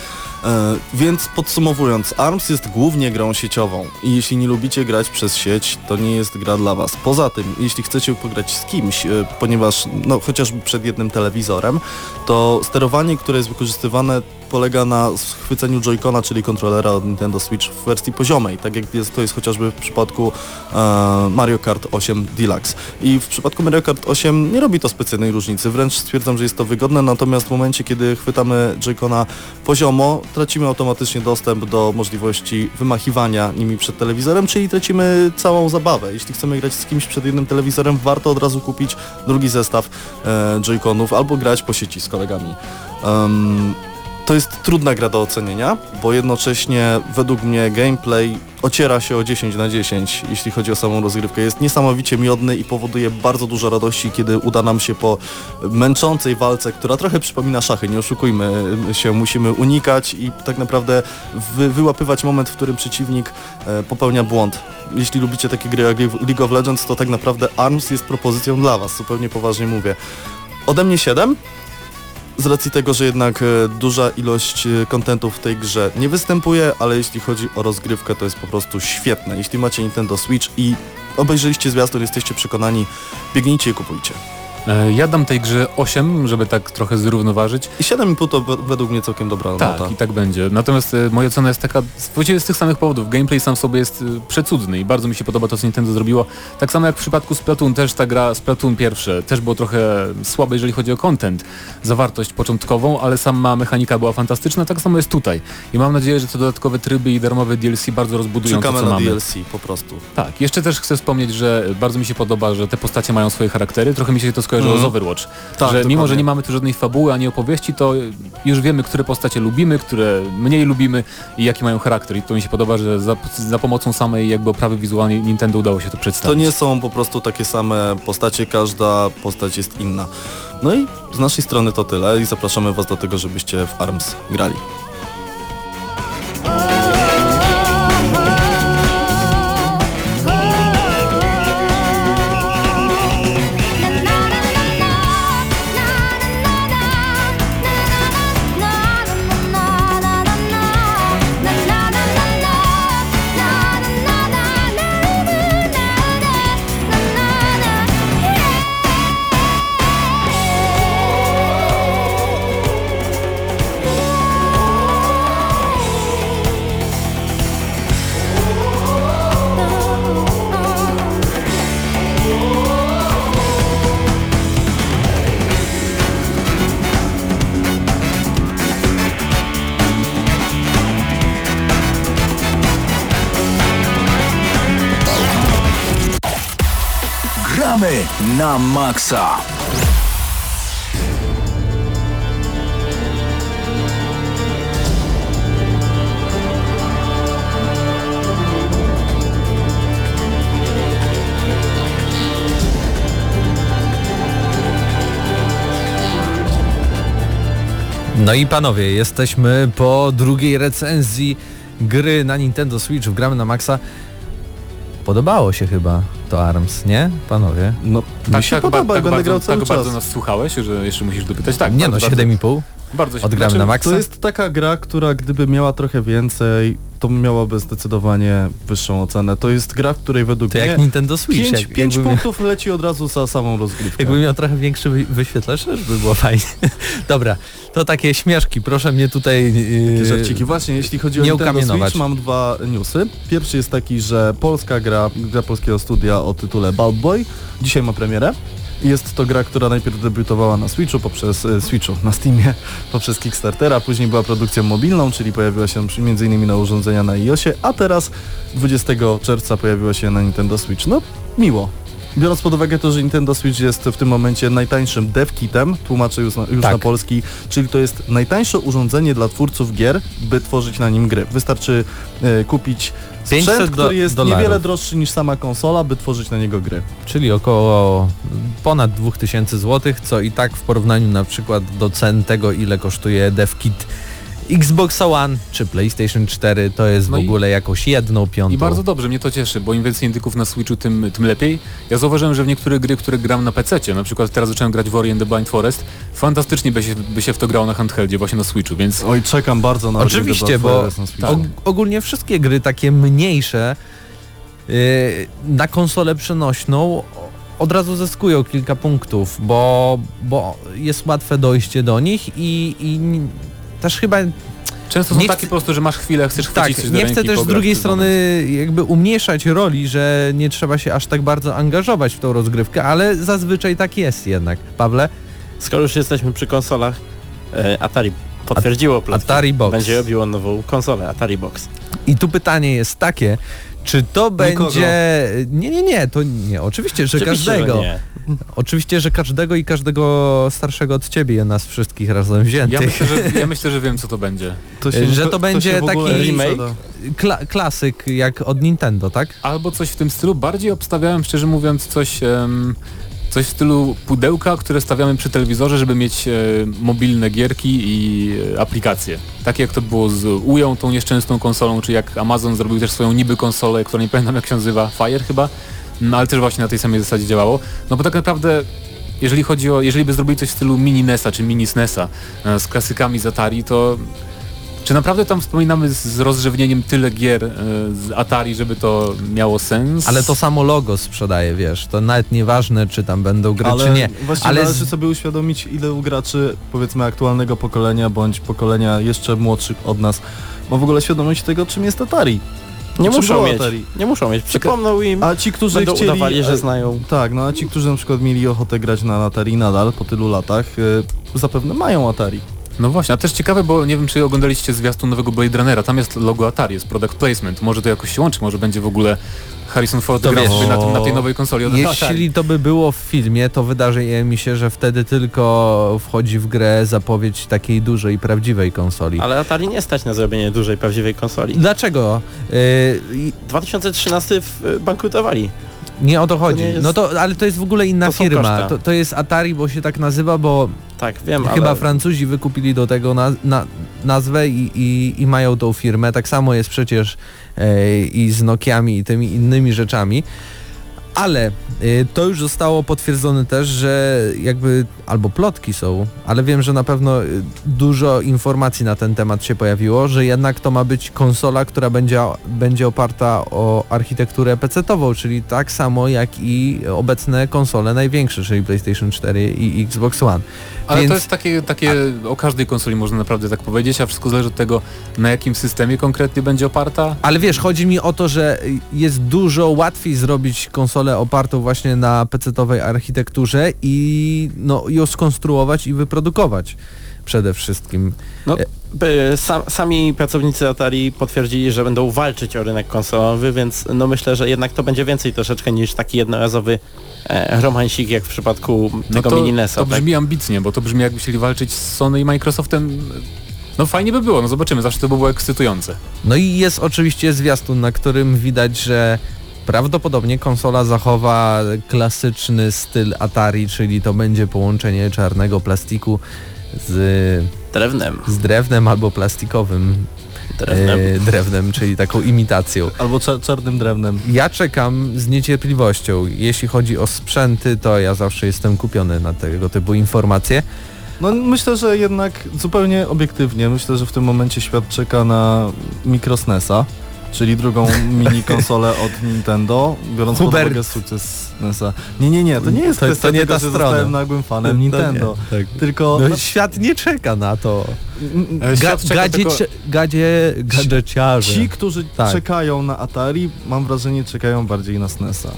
E, więc podsumowując, ARMS jest głównie grą sieciową i jeśli nie lubicie grać przez sieć, to nie jest gra dla Was. Poza tym, jeśli chcecie pograć z kimś, e, ponieważ no, chociażby przed jednym telewizorem, to sterowanie, które jest wykorzystywane polega na schwyceniu Joy-Cona, czyli kontrolera od Nintendo Switch w wersji poziomej, tak jak jest, to jest chociażby w przypadku e, Mario Kart 8 Deluxe. I w przypadku Mario Kart 8 nie robi to specjalnej różnicy, wręcz stwierdzam, że jest to wygodne, natomiast w momencie, kiedy chwytamy Joy-Cona poziomo, tracimy automatycznie dostęp do możliwości wymachiwania nimi przed telewizorem, czyli tracimy całą zabawę. Jeśli chcemy grać z kimś przed jednym telewizorem, warto od razu kupić drugi zestaw e, Joy-Conów albo grać po sieci z kolegami. Em, to jest trudna gra do ocenienia, bo jednocześnie według mnie gameplay ociera się o 10 na 10, jeśli chodzi o samą rozgrywkę. Jest niesamowicie miodny i powoduje bardzo dużo radości, kiedy uda nam się po męczącej walce, która trochę przypomina szachy, nie oszukujmy się, musimy unikać i tak naprawdę wy, wyłapywać moment, w którym przeciwnik e, popełnia błąd. Jeśli lubicie takie gry jak League of Legends, to tak naprawdę ARMS jest propozycją dla Was, zupełnie poważnie mówię. Ode mnie 7, z racji tego, że jednak e, duża ilość e, kontentu w tej grze nie występuje, ale jeśli chodzi o rozgrywkę, to jest po prostu świetne. Jeśli macie Nintendo Switch i obejrzeliście zwiastun, jesteście przekonani, biegnijcie i kupujcie. E, Ja dam tej grze 8, żeby tak trochę zrównoważyć. I 7,5 to we- według mnie całkiem dobra Tak, nota. i tak będzie. Natomiast e, moja ocena jest taka, z- właściwie z tych samych powodów. Gameplay sam w sobie jest e, przecudny i bardzo mi się podoba to, co Nintendo zrobiło. Tak samo jak w przypadku Splatoon, też ta gra Splatoon pierwsze też było trochę słabe, jeżeli chodzi o content, zawartość początkową, ale sama mechanika była fantastyczna, tak samo jest tutaj. I mam nadzieję, że te dodatkowe tryby i darmowe DLC bardzo rozbudują Czekamy to, co na mamy. DLC po prostu. Tak, jeszcze też chcę wspomnieć, że bardzo mi się podoba, że te postacie mają swoje charaktery. Trochę mi się to skojarzyło Mhm. z Overwatch. Tak, że mimo, że nie mamy tu żadnej fabuły ani opowieści, to już wiemy, które postacie lubimy, które mniej lubimy i jaki mają charakter. I to mi się podoba, że za, za pomocą samej jakby oprawy wizualnej Nintendo udało się to To przedstawić. nie są po prostu takie same postacie, każda postać jest inna. No i z naszej strony to tyle i zapraszamy Was do tego, żebyście w ARMS grali. Na maksa. No i panowie, jesteśmy po drugiej recenzji gry na Nintendo Switch w Gramy na Maxa. Podobało się chyba to ARMS, nie? Panowie? No, mi się ba- podoba, tak, będę grał cały tak czas. bardzo nas słuchałeś, że jeszcze musisz dopytać. Tak, nie no, bardzo, 7,5 Bardzo się od Gramy znaczy, na Maxa. To jest taka gra, która gdyby miała trochę więcej, to miałaby zdecydowanie wyższą ocenę. To jest gra, w której według To jak mnie Nintendo Switch. 5, jak, 5 jakby, punktów leci od razu za samą rozgrywkę. jakby miał trochę większy wy- wyświetlacz, też by było fajnie. Dobra, to takie śmieszki, proszę mnie tutaj... Yy, żarciki. Właśnie, jeśli chodzi o Nintendo. Switch, mam dwa newsy. Pierwszy jest taki, że polska gra, gra polskiego studia o tytule Bald Boy, dzisiaj ma premierę. Jest to gra, która najpierw debiutowała na Switchu poprzez e, Switchu, na Steamie, poprzez Kickstartera, później była produkcją mobilną, czyli pojawiła się m.in. na urządzenia na iOSie, a teraz 20 czerwca pojawiła się na Nintendo Switch. No, miło. Biorąc pod uwagę to, że Nintendo Switch jest w tym momencie najtańszym dev-kitem, tłumaczę już, na, już Tak. na polski, czyli to jest najtańsze urządzenie dla twórców gier, by tworzyć na nim gry. Wystarczy e, kupić 500 sprzęt, do- który jest dolarów. niewiele droższy niż sama konsola, by tworzyć na niego gry. czyli około ponad 2000 zł, co i tak w porównaniu na przykład do cen tego, ile kosztuje DevKit Xboxa One czy PlayStation 4, to jest No w i- ogóle jakąś jedną piątą. I bardzo dobrze, mnie to cieszy, bo im więcej indyków na Switchu, tym, tym lepiej. Ja zauważyłem, że w niektóre gry, które gram na PC, na przykład teraz zacząłem grać w Ori and the Blind Forest, fantastycznie by się, by się w to grało na handheldzie, właśnie na Switchu, więc Oj, czekam bardzo na Oczywiście, bo ogólnie wszystkie gry takie mniejsze yy, na konsolę przenośną od razu zyskują kilka punktów, bo, bo jest łatwe dojście do nich i, i też chyba często są Nie takie chcę- po prostu, że masz chwilę, chcesz chwycić tak, coś do nie chcę też z drugiej strony jakby umniejszać roli, że nie trzeba się aż tak bardzo angażować w tą rozgrywkę, ale zazwyczaj tak jest jednak. Pawle, Skoro już jesteśmy przy konsolach, e, Atari potwierdziło plotki. Atari Box. Będzie robiło nową konsolę, Atari Box. I tu pytanie jest takie, czy to będzie... Nie, nie, nie, to nie, oczywiście, że Oczywiście, że każdego. nie. Oczywiście, że każdego i każdego starszego od ciebie nas wszystkich razem Ja wziętych. myślę, że, ja myślę, że wiem co to będzie. To że to będzie się w ogóle taki remake? Kla klasyk jak od Nintendo, tak? Albo coś w tym stylu. Bardziej obstawiałem, szczerze mówiąc, coś, em, coś w stylu pudełka, które stawiamy przy telewizorze, żeby mieć e, mobilne gierki i e, aplikacje. Tak jak to było z Ują, tą nieszczęsną konsolą, czy jak Amazon zrobił też swoją niby konsolę, która nie pamiętam jak się nazywa, Fire chyba, no ale też właśnie na tej samej zasadzie działało. No bo tak naprawdę jeżeli chodzi o, jeżeli by zrobili coś w stylu mini NESa czy mini SNESa e, z klasykami z Atari, to Czy naprawdę tam wspominamy z, z rozrzewnieniem tyle gier e, z Atari, żeby to miało sens? Ale to samo logo sprzedaje, wiesz, to nawet nieważne, czy tam będą gry, Ale czy nie. właściwie Ale należy sobie uświadomić, ile graczy powiedzmy aktualnego pokolenia, bądź pokolenia jeszcze młodszych od nas ma w ogóle świadomość tego, czym jest Atari. Nie muszą mieć. Atari? Nie muszą mieć. Przypomną im, A ci, którzy będą chcieli... udawali, że e, znają. Tak, no a ci, którzy na przykład mieli ochotę grać na Atari nadal po tylu latach, e, zapewne mają Atari. No właśnie, a też ciekawe, bo nie wiem czy oglądaliście zwiastun nowego Blade Runnera, tam jest logo Atari, jest product placement, może to jakoś się łączy, może będzie w ogóle Harrison Ford To grał na, tym, na tej nowej konsoli od Atari. Jeśli to by było w filmie, to wydaje mi się, że wtedy tylko wchodzi w grę zapowiedź takiej dużej, prawdziwej konsoli. Ale Atari nie stać na zrobienie dużej, prawdziwej konsoli. Dlaczego? Yy, 2013 w- bankrutowali. Nie o to chodzi. nie jest- No to, ale to jest w ogóle inna To firma. To, to jest Atari, bo się tak nazywa, bo Tak, wiem, chyba ale... Francuzi wykupili do tego na, na, nazwę i, i, i mają tą firmę. Tak samo jest przecież e, i z Nokiami i tymi innymi rzeczami. Ale y, to już zostało potwierdzone też, że jakby albo plotki są, ale wiem, że na pewno y, dużo informacji na ten temat się pojawiło, że jednak to ma być konsola, która będzie, będzie oparta o architekturę PC-tową, czyli tak samo jak i obecne konsole największe, czyli PlayStation 4 i Xbox One. Ale Więc- to jest takie, takie o każdej konsoli można naprawdę tak powiedzieć, a wszystko zależy od tego, na jakim systemie konkretnie będzie oparta. Ale wiesz, chodzi mi o to, że jest dużo łatwiej zrobić konsolę opartą właśnie na PC-towej architekturze i no, ją skonstruować i wyprodukować przede wszystkim. No, by, sam, sami pracownicy Atari potwierdzili, że będą walczyć o rynek konsolowy, więc no myślę, że jednak to będzie więcej troszeczkę niż taki jednorazowy e, romansik jak w przypadku No tego to, mini NES-a. to tak? brzmi ambitnie, bo to brzmi jakby chcieli walczyć z Sony i Microsoftem. No fajnie by było, no zobaczymy, zawsze to by było ekscytujące. No i jest oczywiście zwiastun, na którym widać, że prawdopodobnie konsola zachowa klasyczny styl Atari, czyli to będzie połączenie czarnego plastiku z, Drewnem. z drewnem albo plastikowym Drewnem. e, drewnem, czyli taką imitacją. Albo cza- czarnym drewnem. Ja czekam z niecierpliwością. Jeśli chodzi o sprzęty, to ja zawsze jestem kupiony na tego typu informacje. No myślę, że jednak zupełnie obiektywnie, myślę, że w tym momencie świat czeka na Micro SNESa, czyli drugą mini konsolę od Nintendo, biorąc Hubert. pod uwagę sukces SNESa. Nie, nie, nie, to nie jest To- kwestia to nie tego, ta że strona. zostałem nagłym fanem Nintendo. nie, tak. Tylko No, no, świat nie czeka na to. E, Ga, gadzie, gadzie, gadżeciarze. ci, którzy Tak. czekają na Atari, mam wrażenie, czekają bardziej na SNESa.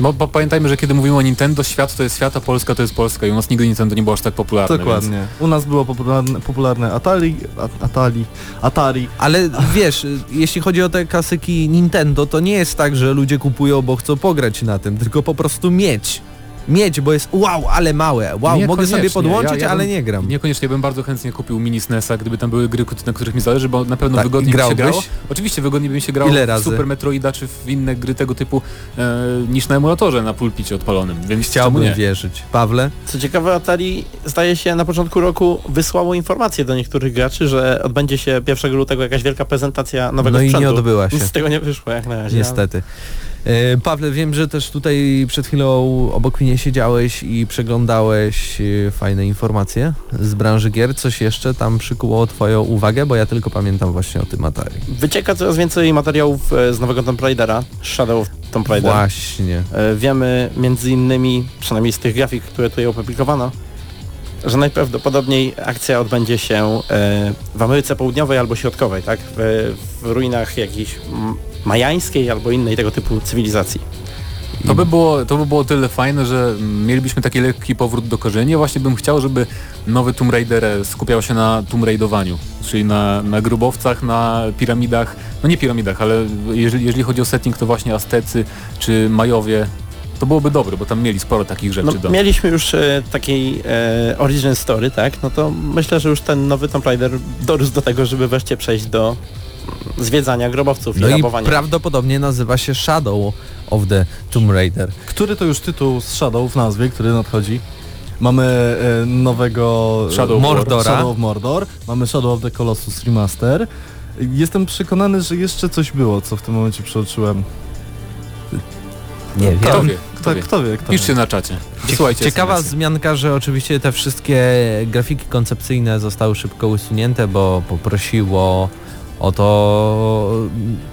Bo, bo pamiętajmy, że kiedy mówimy o Nintendo, świat to jest świat, a Polska to jest Polska i u nas nigdy Nintendo nie było aż tak popularne. Dokładnie. U nas było popularne, popularne Atari, Atari, Atari. Ale wiesz, jeśli chodzi o te klasyki Nintendo, to nie jest tak, że ludzie kupują, bo chcą pograć na tym, tylko po prostu mieć. Mieć, bo jest wow, ale małe. Wow, mogę sobie podłączyć, Ja- ja ale bym- nie gram. Niekoniecznie bym bardzo chętnie kupił mini SNESa, gdyby tam były gry, na których mi zależy, bo na pewno Tak, wygodniej by się grałbyś? grało. Oczywiście wygodniej by mi się grało Ile w razy? Super Metroida czy w inne gry tego typu e, niż na emulatorze na pulpicie odpalonym, więc Chciałbym nie? wierzyć. Pawle? Co ciekawe, Atari zdaje się na początku roku wysłało informację do niektórych graczy, że odbędzie się 1 lutego jakaś wielka prezentacja nowego No i sprzętu. nie odbyła się. Nic z tego nie wyszło jak na razie. Niestety. E, Pawle, wiem, że też tutaj przed chwilą obok mnie siedziałeś i przeglądałeś e, fajne informacje z branży gier. Coś jeszcze tam przykuło Twoją uwagę, bo ja tylko pamiętam właśnie o tym Atari. Wycieka coraz więcej materiałów e, z nowego Tomb Raidera, Shadow of Tomb Raider. Właśnie. Wiemy między innymi, przynajmniej z tych grafik, które tutaj opublikowano, że najprawdopodobniej akcja odbędzie się w Ameryce Południowej albo Środkowej, tak? W, w ruinach jakiejś m- majańskiej albo innej tego typu cywilizacji. To by, było, to by było tyle fajne, że mielibyśmy taki lekki powrót do korzeni. Ja właśnie bym chciał, żeby nowy Tomb Raider skupiał się na Tomb Raidowaniu, czyli na, na grubowcach, na piramidach, no nie piramidach, ale jeżeli, jeżeli chodzi o setting, to właśnie Aztecy czy Majowie, to byłoby dobre, bo tam mieli sporo takich rzeczy No, do... mieliśmy już e, takiej e, origin story, tak? No to myślę, że już ten nowy Tomb Raider dorósł do tego, żeby wreszcie przejść do zwiedzania grobowców No i i rabowania. prawdopodobnie nazywa się Shadow of the Tomb Raider. Który to już tytuł z Shadow w nazwie, który nadchodzi? Mamy e, nowego Shadow Mordora. Shadow of Mordor, mamy Shadow of the Colossus Remaster. Jestem przekonany, że jeszcze coś było, co w tym momencie przeoczyłem. Nie wiem. Kto wie, kto wie. kto wie, kto wie. Piszcie na czacie. Wysłuchajcie Ciekawa SMS-y. wzmianka, że oczywiście te wszystkie grafiki koncepcyjne zostały szybko usunięte, bo poprosiło o to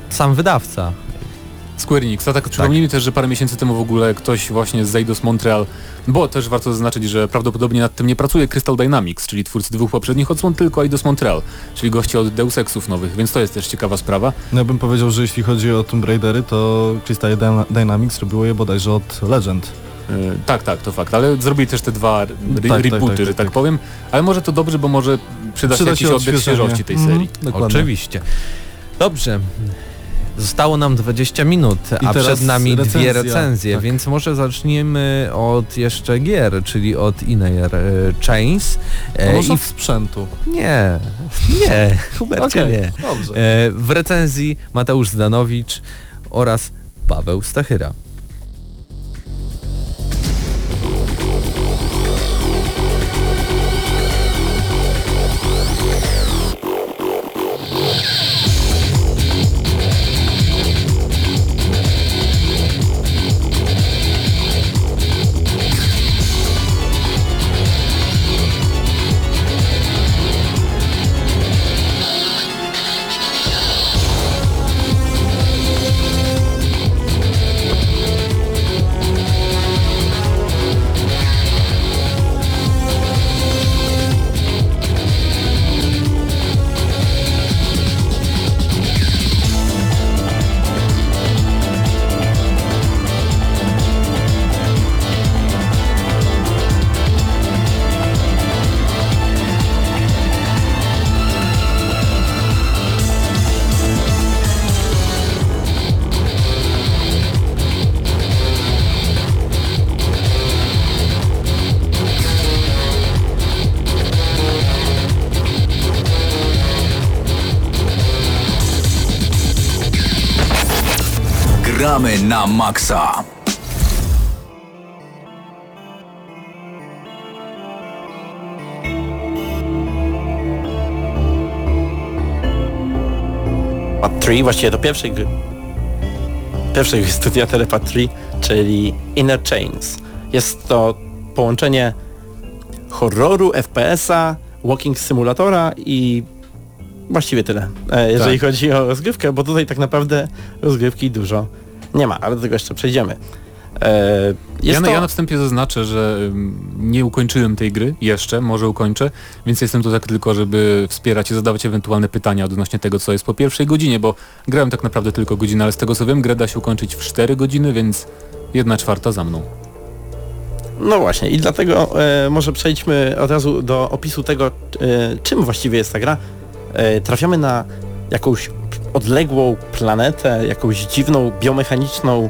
sam wydawca. Square Enix. A tak przypomnijmy też, że parę miesięcy temu w ogóle ktoś właśnie z Eidos Montreal, bo też warto zaznaczyć, że prawdopodobnie nad tym nie pracuje Crystal Dynamics, czyli twórcy dwóch poprzednich odsłon, tylko Eidos Montreal, czyli goście od Deus Exów nowych, więc to jest też ciekawa sprawa. No ja bym powiedział, że jeśli chodzi o Tomb Raidery, to Crystal Dyna- Dynamics robiło je bodajże od Legend. E, tak, tak, to fakt, ale zrobili też te dwa re Tak, tak, rebooty, tak, że tak, tak tak. powiem, ale może to dobrze, bo może przyda, Przyda się jakiś oddech świeżości tej Mhm, serii. dokładnie. Oczywiście. Dobrze. Zostało nam 20 minut, I a przed nami dwie recenzja. recenzje, Tak. więc może zacznijmy od jeszcze gier, czyli od Inner e, Chains. E, może i od sprzętu. Nie, nie, Hubercie Okej, nie. Dobrze. E, w recenzji Mateusz Zdanowicz oraz Paweł Stachyra. Na maksa. Part 3, właściwie do pierwszej gry. Pierwszej gry studia Telepath 3, czyli Inner Chains. Jest to połączenie horroru, FPS-a, walking simulatora i właściwie tyle, e, jeżeli chodzi o rozgrywkę, bo tutaj tak naprawdę rozgrywki dużo nie ma, ale do tego jeszcze przejdziemy. E, Jest Ja na, to... ja na wstępie zaznaczę, że nie ukończyłem tej gry jeszcze, może ukończę, więc jestem tu tak tylko, żeby wspierać i zadawać ewentualne pytania odnośnie tego, co jest po pierwszej godzinie, bo grałem tak naprawdę tylko godzinę, ale z tego co wiem, grę da się ukończyć w 4 godziny, więc jedna czwarta za mną. No właśnie i dlatego e, może przejdźmy od razu do opisu tego, e, czym właściwie jest ta gra. E, trafiamy na jakąś odległą planetę, jakąś dziwną biomechaniczną,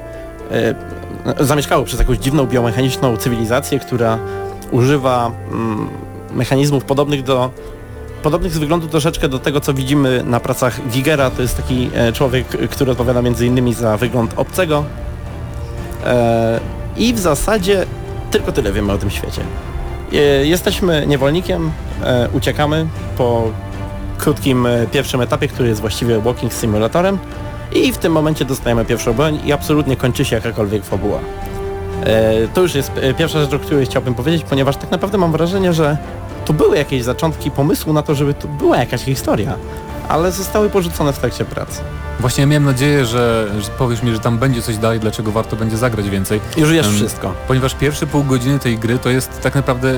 e, zamieszkałą przez jakąś dziwną biomechaniczną cywilizację, która używa mm, mechanizmów podobnych do podobnych z wyglądu troszeczkę do tego, co widzimy na pracach Gigera. To jest taki e, człowiek, który odpowiada innymi za wygląd obcego. E, I w zasadzie tylko tyle wiemy o tym świecie. E, Jesteśmy niewolnikiem, e, uciekamy po krótkim e, pierwszym etapie, który jest właściwie walking simulatorem i w tym momencie dostajemy pierwszą broń i absolutnie kończy się jakakolwiek fabuła. E, To już jest e, pierwsza rzecz, o której chciałbym powiedzieć, ponieważ tak naprawdę mam wrażenie, że tu były jakieś zaczątki pomysłu na to, żeby tu była jakaś historia, ale zostały porzucone w trakcie pracy. Właśnie ja miałem nadzieję, że, że powiesz mi, że tam będzie coś dalej, dlaczego warto będzie zagrać więcej, Już jest Em, wszystko. ponieważ pierwsze pół godziny tej gry to jest tak naprawdę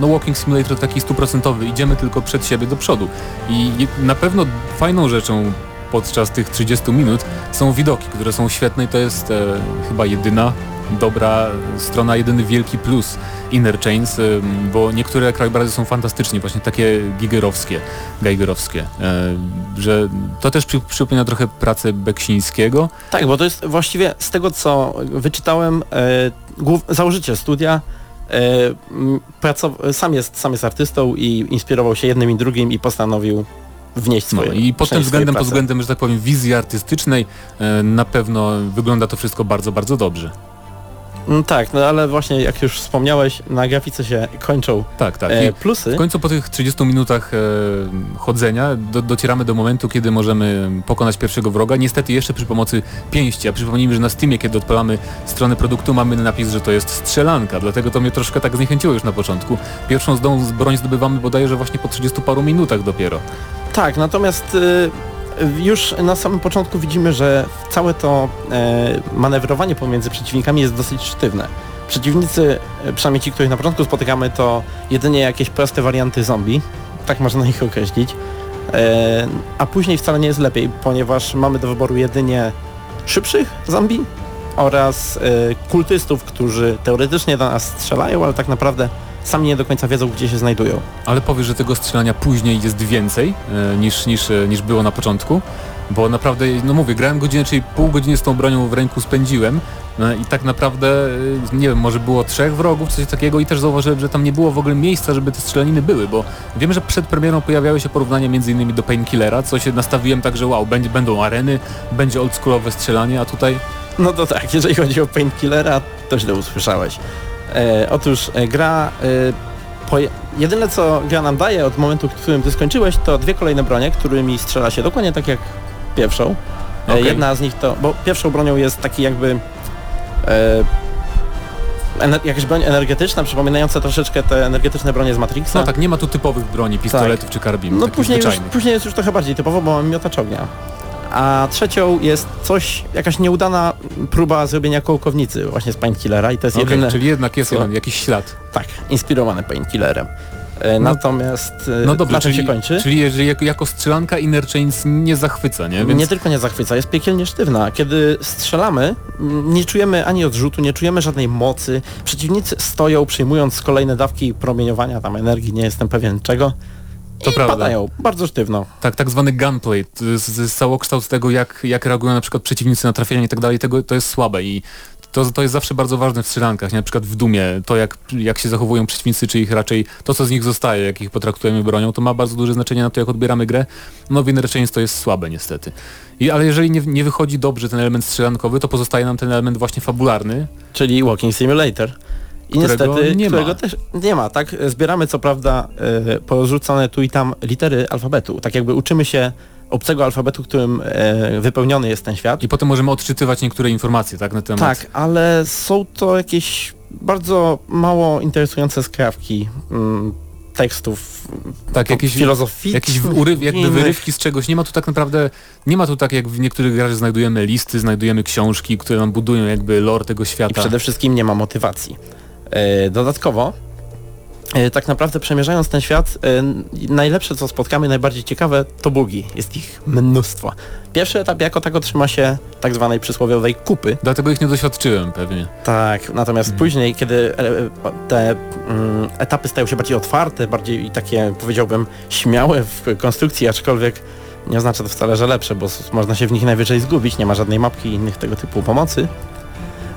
no walking simulator taki stuprocentowy, idziemy tylko przed siebie do przodu. I na pewno fajną rzeczą podczas tych 30 minut są widoki, które są świetne i to jest e, chyba jedyna dobra strona, jedyny wielki plus Inner Chains, em, bo niektóre krajobrazy są fantastycznie, właśnie takie gigerowskie, geigerowskie, e, że to też przy, przypomina trochę pracę Beksińskiego, Tak, bo to jest właściwie z tego co wyczytałem, e, założyciel studia e, pracow- sam, jest, sam jest artystą i inspirował się jednym i drugim i postanowił wnieść No, swoje I pod tym względem, pod względem, że tak powiem, wizji artystycznej e, na pewno wygląda to wszystko bardzo, bardzo dobrze. Mm, Tak, no ale właśnie jak już wspomniałeś, na grafice się kończą Tak, tak. e, plusy. w końcu po tych 30 minutach e, chodzenia do, docieramy do momentu, kiedy możemy pokonać pierwszego wroga. Niestety jeszcze przy pomocy pięści. A przypomnijmy, że na Steamie, kiedy odpalamy stronę produktu, mamy napis, że to jest strzelanka. Dlatego to mnie troszkę tak zniechęciło już na początku. Pierwszą zdą broń zdobywamy bodajże właśnie po 30 paru minutach dopiero. Tak, natomiast y, już na samym początku widzimy, że całe to e, manewrowanie pomiędzy przeciwnikami jest dosyć sztywne. Przeciwnicy, e, przynajmniej ci, których na początku spotykamy, to jedynie jakieś proste warianty zombie, tak można ich określić, e, a później wcale nie jest lepiej, ponieważ mamy do wyboru jedynie szybszych zombie oraz kultystów, którzy teoretycznie do nas strzelają, ale tak naprawdę sami nie do końca wiedzą, gdzie się znajdują. Ale powiesz, że tego strzelania później jest więcej e, niż, niż, e, niż było na początku. Bo naprawdę, no mówię, grałem godzinę, czyli pół godziny z tą bronią w ręku spędziłem no i tak naprawdę, e, nie wiem, może było trzech wrogów, coś takiego i też zauważyłem, że tam nie było w ogóle miejsca, żeby te strzelaniny były, bo wiem, że przed premierą pojawiały się porównania między innymi do Painkillera, co się nastawiłem tak, że wow, będzie, będą areny, będzie oldschoolowe strzelanie, a tutaj No to tak, jeżeli chodzi o Painkillera, to źle usłyszałeś. E, otóż e, gra... E, jedyne co gra nam daje od momentu, w którym ty skończyłeś, to dwie kolejne bronie, którymi strzela się dokładnie tak jak pierwszą. E, Okej. Jedna z nich to... Bo pierwszą bronią jest taki jakby... Ener- jakaś broń energetyczna, przypominająca troszeczkę te energetyczne bronie z Matrixa. no tak, nie ma tu typowych broni, pistoletów czy karabinów, No później już, później jest już trochę bardziej typowo, bo mamy miotacz ognia. A trzecią jest coś, jakaś nieudana próba zrobienia kołkownicy właśnie z Painkillera i to jest Okej, jedyne, czyli jednak jest jeden, jakiś ślad. tak, inspirowane Painkillerem. E, No- Natomiast e, No dobrze, na czym czyli, się kończy? czyli jeżeli jako, jako strzelanka Inner Chains nie zachwyca, nie? Więc Nie tylko nie zachwyca, jest piekielnie sztywna. Kiedy strzelamy, nie czujemy ani odrzutu, nie czujemy żadnej mocy. Przeciwnicy stoją, przyjmując kolejne dawki promieniowania, tam energii, nie jestem pewien czego. To i prawda. padają, bardzo sztywno. Tak, tak zwany gunplay, to jest całokształt tego, jak, jak reagują na przykład przeciwnicy na trafienie i tak dalej, tego, to jest słabe i to, to jest zawsze bardzo ważne w strzelankach, nie? na przykład w Dumie, to jak, jak się zachowują przeciwnicy, czy ich raczej, to co z nich zostaje, jak ich potraktujemy bronią, to ma bardzo duże znaczenie na to, jak odbieramy grę. No w Inner Chains to jest słabe niestety. I, ale jeżeli nie, nie wychodzi dobrze ten element strzelankowy, to pozostaje nam ten element właśnie fabularny, czyli Walking Simulator. I niestety, nie ma. którego też nie ma, tak? Zbieramy co prawda e, porzucone tu i tam litery alfabetu, tak jakby uczymy się obcego alfabetu, którym e, wypełniony jest ten świat. i potem możemy odczytywać niektóre informacje, tak, na temat... Tak, ale są to jakieś bardzo mało interesujące skrawki mm, tekstów tak jakieś, filozoficznych. Jakieś uryw, jakby wyrywki z czegoś. Nie ma tu tak naprawdę, nie ma tu tak jak w niektórych grach, że znajdujemy listy, znajdujemy książki, które nam budują jakby lore tego I świata. przede wszystkim nie ma motywacji. E, dodatkowo, e, tak naprawdę przemierzając ten świat, e, najlepsze co spotkamy, najbardziej ciekawe to bugi. Jest ich mnóstwo. Pierwszy etap jako tako trzyma się tak zwanej przysłowiowej kupy. Dlatego ich nie doświadczyłem pewnie. Tak, natomiast Mhm. później, kiedy te mm, etapy stają się bardziej otwarte, bardziej takie powiedziałbym śmiałe w konstrukcji, aczkolwiek nie oznacza to wcale, że lepsze, bo można się w nich najwyżej zgubić, nie ma żadnej mapki i innych tego typu pomocy.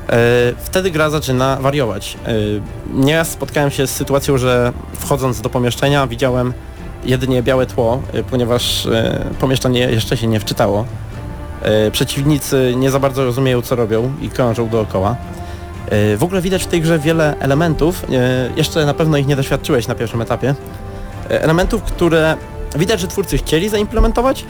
E, wtedy gra zaczyna wariować. E, nieraz spotkałem się z sytuacją, że wchodząc do pomieszczenia widziałem jedynie białe tło, e, ponieważ pomieszczenie jeszcze się nie wczytało. Przeciwnicy nie za bardzo rozumieją co robią i krążą dookoła. W ogóle widać w tej grze wiele elementów, jeszcze na pewno ich nie doświadczyłeś na pierwszym etapie, elementów, które widać, że twórcy chcieli zaimplementować,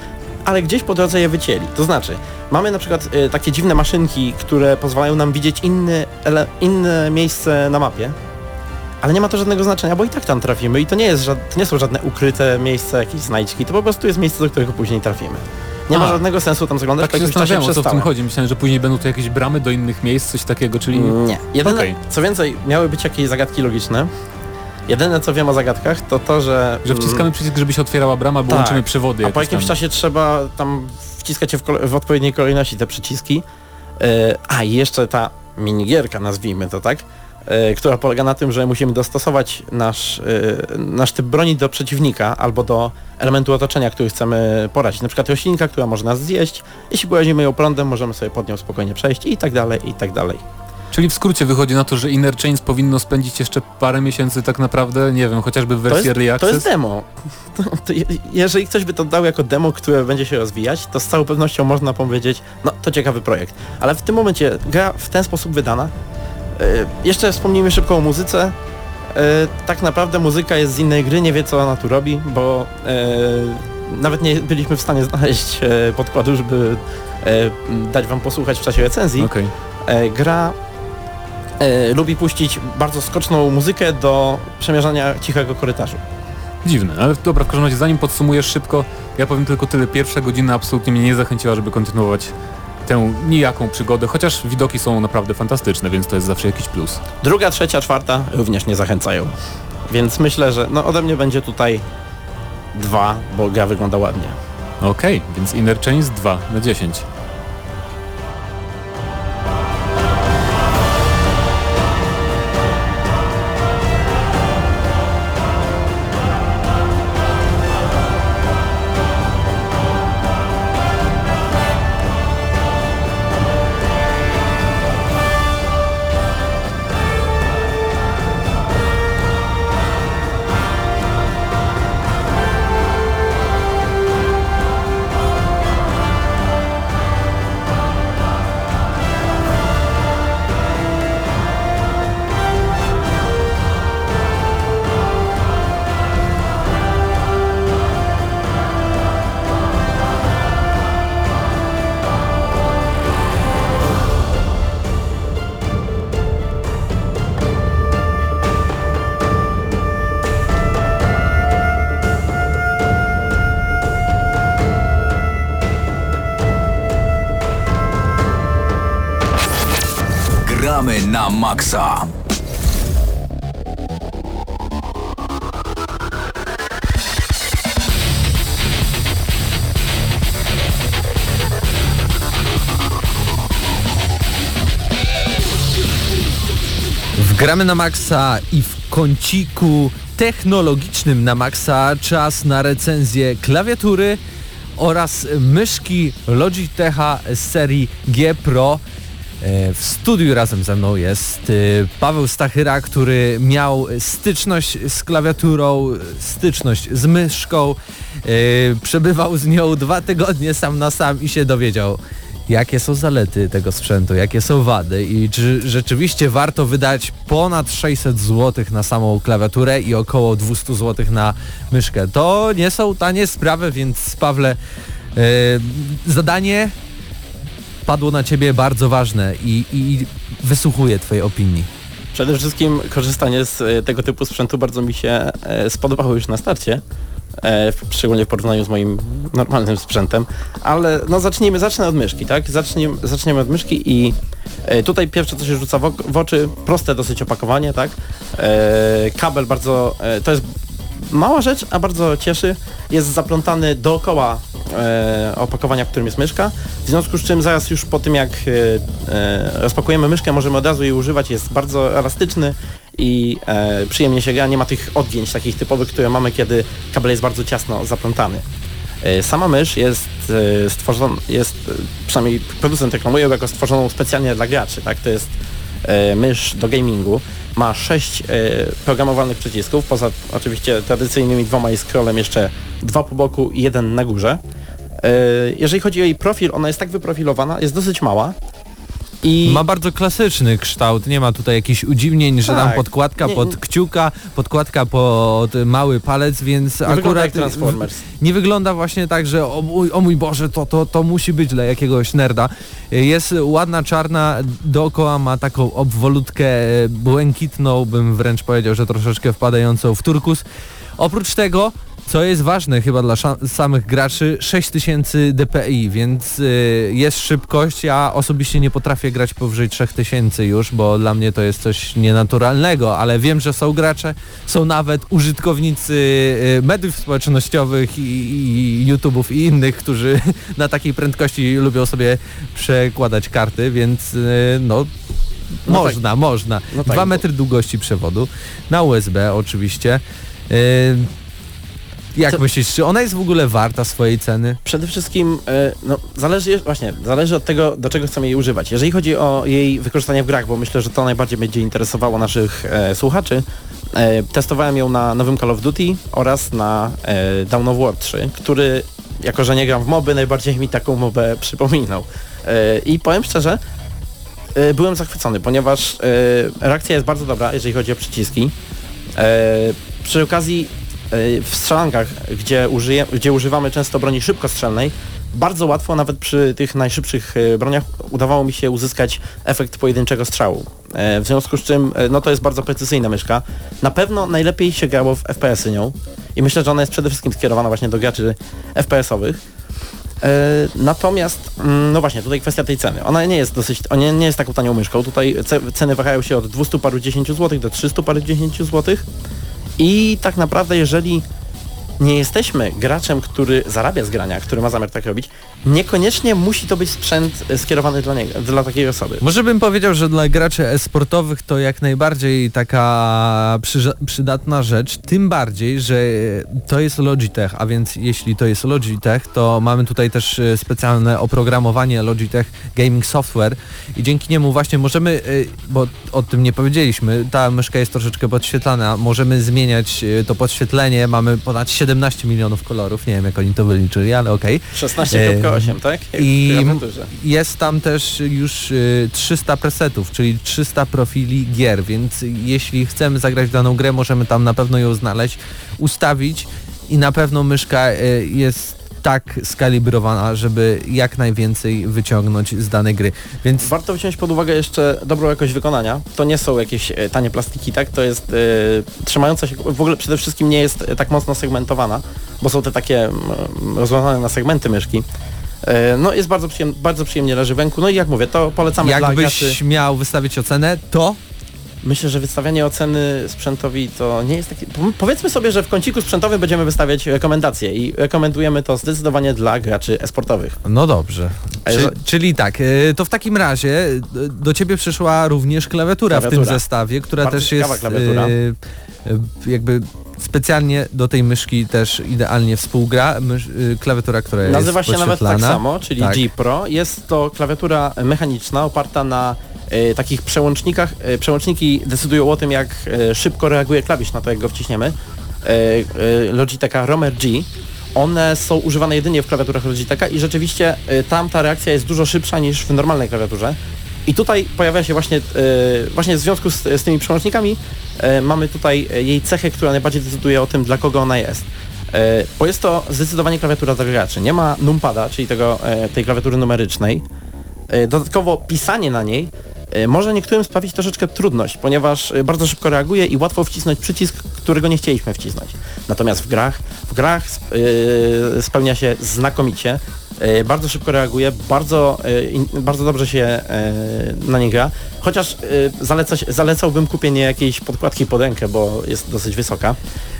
ale gdzieś po drodze je wycięli. To znaczy, mamy na przykład e, takie dziwne maszynki, które pozwalają nam widzieć inny, ele, inne miejsce na mapie, ale nie ma to żadnego znaczenia, bo i tak tam trafimy i to nie, jest, to nie są żadne ukryte miejsca, jakieś znajdźki, to po prostu jest miejsce, do którego później trafimy. Nie ma A. żadnego sensu tam zaglądać, Tak się zastanawiałem, o co w tym chodzi. Myślałem, że później będą tu jakieś bramy do innych miejsc, coś takiego, czyli... Nie. Jedyne, Okej. Co więcej, miały być jakieś zagadki logiczne. Jedyne co wiem o zagadkach to to, że... Że wciskamy przycisk, żeby się otwierała brama, albo Tak. łączymy przewody A po jakimś tam. czasie trzeba tam wciskać je w, w odpowiedniej kolejności te przyciski. E, a i jeszcze ta minigierka, nazwijmy to tak, e, która polega na tym, że musimy dostosować nasz, e, nasz typ broni do przeciwnika albo do elementu otoczenia, który chcemy poradzić. Na przykład roślinka, która może nas zjeść. Jeśli porazimy ją prądem, możemy sobie pod nią spokojnie przejść i tak dalej, i tak dalej. Czyli w skrócie wychodzi na to, że Inner Chains powinno spędzić jeszcze parę miesięcy tak naprawdę, nie wiem, chociażby w To wersji jest, Early to Access. jest demo. To, to, je- jeżeli ktoś by to dał jako demo, które będzie się rozwijać, to z całą pewnością można powiedzieć, no to ciekawy projekt. Ale w tym momencie gra w ten sposób wydana E, Jeszcze wspomnijmy szybko o muzyce. E, Tak naprawdę muzyka jest z innej gry, nie wie co ona tu robi, bo e, nawet nie byliśmy w stanie znaleźć podkładu, żeby dać wam posłuchać w czasie recenzji. E, Gra e, lubi puścić bardzo skoczną muzykę do przemierzania cichego korytarzu. Dziwne, ale dobra, w każdym razie zanim podsumujesz szybko, ja powiem tylko tyle. Pierwsza godzina absolutnie mnie nie zachęciła, żeby kontynuować tę nijaką przygodę, chociaż widoki są naprawdę fantastyczne, więc to jest zawsze jakiś plus. Druga, trzecia, czwarta również nie zachęcają. Więc myślę, że no ode mnie będzie tutaj dwa, bo gra wygląda ładnie. Okej, więc Inner Chains 2 na 10. maksa. Wgramy na maksa i w kąciku technologicznym na maksa czas na recenzję klawiatury oraz myszki Logitecha z serii G Pro. E, W studiu razem ze mną jest e, Paweł Stachyra, który miał styczność z klawiaturą, styczność z myszką, e, przebywał z nią dwa tygodnie sam na sam i się dowiedział, jakie są zalety tego sprzętu, jakie są wady i czy rzeczywiście warto wydać ponad 600 zł na samą klawiaturę i około 200 zł na myszkę. To nie są tanie sprawy, więc Pawle, zadanie padło na ciebie bardzo ważne i, i wysłuchuję twojej opinii. Przede wszystkim korzystanie z e, tego typu sprzętu bardzo mi się e, spodobało już na starcie. E, szczególnie w porównaniu z moim normalnym sprzętem. Ale no zacznijmy, zacznę od myszki, tak? Zaczniemy, zaczniemy od myszki i tutaj pierwsze co się rzuca w, oczy, proste dosyć opakowanie, tak? Kabel bardzo, to jest mała rzecz, a bardzo cieszy. Jest zaplątany dookoła e, opakowania, w którym jest myszka. W związku z czym zaraz już po tym jak e, e, rozpakujemy myszkę, możemy od razu jej używać. Jest bardzo elastyczny i e, przyjemnie się gra. Nie ma tych odgięć takich typowych, które mamy, kiedy kabel jest bardzo ciasno zaplątany. E, Sama mysz jest e, stworzona, jest, przynajmniej producent reklamuje ją jako stworzoną specjalnie dla graczy, tak? To jest mysz do gamingu. Ma sześć programowalnych przycisków, poza oczywiście tradycyjnymi dwoma i scrollem jeszcze dwa po boku i jeden na górze. E, jeżeli chodzi o jej profil, ona jest tak wyprofilowana, jest dosyć mała. I Ma bardzo klasyczny kształt, nie ma tutaj jakichś udziwnień, że tam Tak. podkładka Nie- pod kciuka, podkładka pod mały palec, więc nie wygląda akurat Transformers. nie wygląda właśnie tak, że o mój, o mój Boże, to, to, to musi być dla jakiegoś nerda. Jest ładna czarna, dookoła ma taką obwolutkę e, błękitną, bym wręcz powiedział, że troszeczkę wpadającą w turkus. Oprócz tego, co jest ważne chyba dla samych graczy, 6000 dpi, więc y, jest szybkość. Ja osobiście nie potrafię grać powyżej 3000 już, bo dla mnie to jest coś nienaturalnego, ale wiem, że są gracze, są nawet użytkownicy y, mediów społecznościowych i, i YouTube'ów i innych, którzy na takiej prędkości lubią sobie przekładać karty, więc y, no No tak. można, można. No tak, Dwa metry długości przewodu, na USB oczywiście. Y, jak Co- myślisz, czy ona jest w ogóle warta swojej ceny? Przede wszystkim, e, no, zależy, właśnie, zależy od tego, do czego chcemy jej używać. Jeżeli chodzi o jej wykorzystanie w grach, bo myślę, że to najbardziej będzie interesowało naszych e, słuchaczy, e, testowałem ją na nowym Call of Duty oraz na e, Dawn of War 3, który, jako że nie gram w moby, najbardziej mi taką mobę przypominał. E, I powiem szczerze, e, byłem zachwycony, ponieważ reakcja jest bardzo dobra, jeżeli chodzi o przyciski. Przy okazji w strzelankach, gdzie, użyje, gdzie używamy często broni szybkostrzelnej, bardzo łatwo, nawet przy tych najszybszych e, broniach, udawało mi się uzyskać efekt pojedynczego strzału. E, w związku z czym, e, no to jest bardzo precyzyjna myszka. Na pewno najlepiej się grało w FPS-y nią i myślę, że ona jest przede wszystkim skierowana właśnie do graczy FPS-owych. E, Natomiast, mm, no właśnie, tutaj kwestia tej ceny. Ona nie jest dosyć, ona nie jest taką tanią myszką. Tutaj ce- ceny wahają się od 200 paru 10 złotych do 300 paru 10 złotych. I tak naprawdę, jeżeli nie jesteśmy graczem, który zarabia z grania, który ma zamiar tak robić, niekoniecznie musi to być sprzęt e, skierowany dla niego, dla takiej osoby. Może bym powiedział, że dla graczy e-sportowych to jak najbardziej taka przyża- przydatna rzecz, tym bardziej, że to jest Logitech, a więc jeśli to jest Logitech, to mamy tutaj też e, specjalne oprogramowanie Logitech Gaming Software. I dzięki niemu właśnie możemy, e, bo o tym nie powiedzieliśmy, ta myszka jest troszeczkę podświetlana, możemy zmieniać e, to podświetlenie, mamy ponad 17 milionów kolorów, nie wiem jak oni to wyliczyli, ale okej. 16.8, tak? Jak I jest tam też już y, 300 presetów, czyli 300 profili gier, więc jeśli chcemy zagrać w daną grę, możemy tam na pewno ją znaleźć, ustawić i na pewno myszka y, jest tak skalibrowana, żeby jak najwięcej wyciągnąć z danej gry. Więc Warto wziąć pod uwagę jeszcze dobrą jakość wykonania. To nie są jakieś e, tanie plastiki, tak? To jest e, trzymająca się, w ogóle przede wszystkim nie jest e, tak mocno segmentowana, bo są te takie mm, rozwiązane na segmenty myszki. No jest bardzo, przyjem, bardzo przyjemnie leży w ręku. No i jak mówię, to polecamy dla jakbyś miał wystawić ocenę, to Myślę, że wystawianie oceny sprzętowi to nie jest takie... po- Powiedzmy sobie, że w kąciku sprzętowym będziemy wystawiać rekomendacje i rekomendujemy to zdecydowanie dla graczy esportowych. No dobrze. Czy, czyli tak, y, to w takim razie y, do ciebie przyszła również klawiatura, w tym Klawiatura. zestawie, która Bardzo też jest klawiatura. y, jakby specjalnie do tej myszki też idealnie współgra. Mysz, klawiatura, która Nazywa jest się nawet tak samo, czyli Tak. G Pro. Jest to klawiatura mechaniczna oparta na e, takich przełącznikach. E, przełączniki decydują o tym, jak e, szybko reaguje klawisz na to, jak go wciśniemy. Logitecha Romer G. One są używane jedynie w klawiaturach Logitecha i rzeczywiście tam ta reakcja jest dużo szybsza niż w normalnej klawiaturze. I tutaj pojawia się właśnie, właśnie w związku z, z tymi przełącznikami mamy tutaj jej cechę, która najbardziej decyduje o tym, dla kogo ona jest. Bo jest to zdecydowanie klawiatura dla. Nie ma numpada, czyli tego, tej klawiatury numerycznej. Dodatkowo pisanie na niej może niektórym sprawić troszeczkę trudność, ponieważ e, bardzo szybko reaguje i łatwo wcisnąć przycisk, którego nie chcieliśmy wcisnąć. Natomiast w grach, w grach e, spełnia się znakomicie. E, Bardzo szybko reaguje, bardzo, e, bardzo dobrze się e, na nie gra. Chociaż zaleca, zalecałbym kupienie jakiejś podkładki pod rękę, bo jest dosyć wysoka.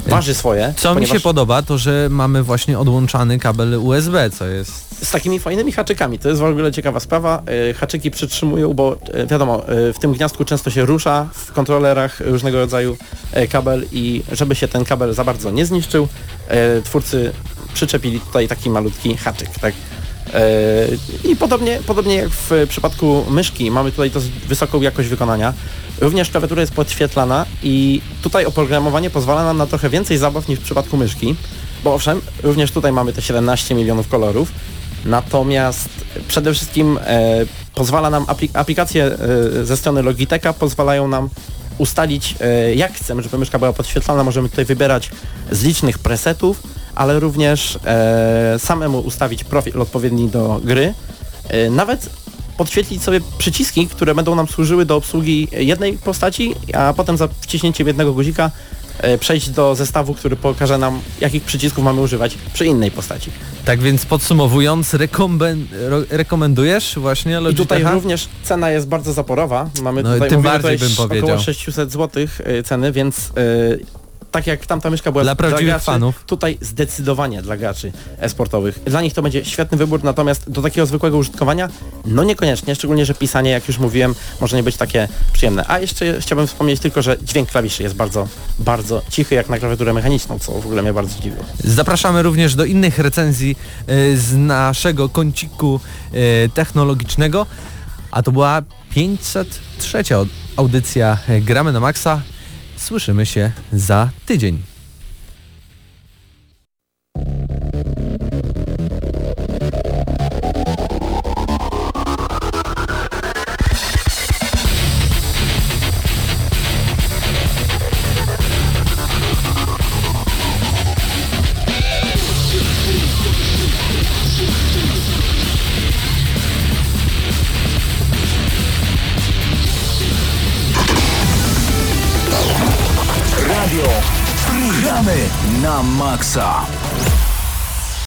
Waży swoje. Co mi się ponieważ- podoba, to że mamy właśnie odłączany kabel USB, co jest... z takimi fajnymi haczykami. To jest w ogóle ciekawa sprawa. Haczyki przytrzymują, bo wiadomo, w tym gniazdku często się rusza w kontrolerach różnego rodzaju kabel i żeby się ten kabel za bardzo nie zniszczył, twórcy przyczepili tutaj taki malutki haczyk, tak? E, I podobnie, podobnie jak w przypadku myszki, mamy tutaj dosyć wysoką jakość wykonania. Również klawiatura jest podświetlana i tutaj oprogramowanie pozwala nam na trochę więcej zabaw niż w przypadku myszki, bo owszem, również tutaj mamy te 17 milionów kolorów, natomiast przede wszystkim e, pozwala nam aplik- aplikacje e, ze strony Logitecha pozwalają nam ustalić e, jak chcemy, żeby myszka była podświetlana, możemy tutaj wybierać z licznych presetów, ale również e, samemu ustawić profil odpowiedni do gry. E, nawet podświetlić sobie przyciski, które będą nam służyły do obsługi jednej postaci, a potem za wciśnięciem jednego guzika e, przejść do zestawu, który pokaże nam, jakich przycisków mamy używać przy innej postaci. Tak więc podsumowując, rekomben- rekomendujesz właśnie I tutaj również cena jest bardzo zaporowa. Mamy No tutaj, tym bardziej bym powiedział. około 600 zł ceny, więc e, tak jak tamta myszka była Dla prawdziwych graczy, fanów. tutaj zdecydowanie dla graczy e-sportowych. Dla nich to będzie świetny wybór, natomiast do takiego zwykłego użytkowania, no niekoniecznie, szczególnie, że pisanie, jak już mówiłem, może nie być takie przyjemne. A jeszcze chciałbym wspomnieć tylko, że dźwięk klawiszy jest bardzo, bardzo cichy, jak na klawiaturę mechaniczną, co w ogóle mnie bardzo dziwiło. Zapraszamy również do innych recenzji e, z naszego kąciku e, technologicznego, a to była 503 od- audycja e, Gramy na Maxa. Słyszymy się za tydzień. Gramy na maksa.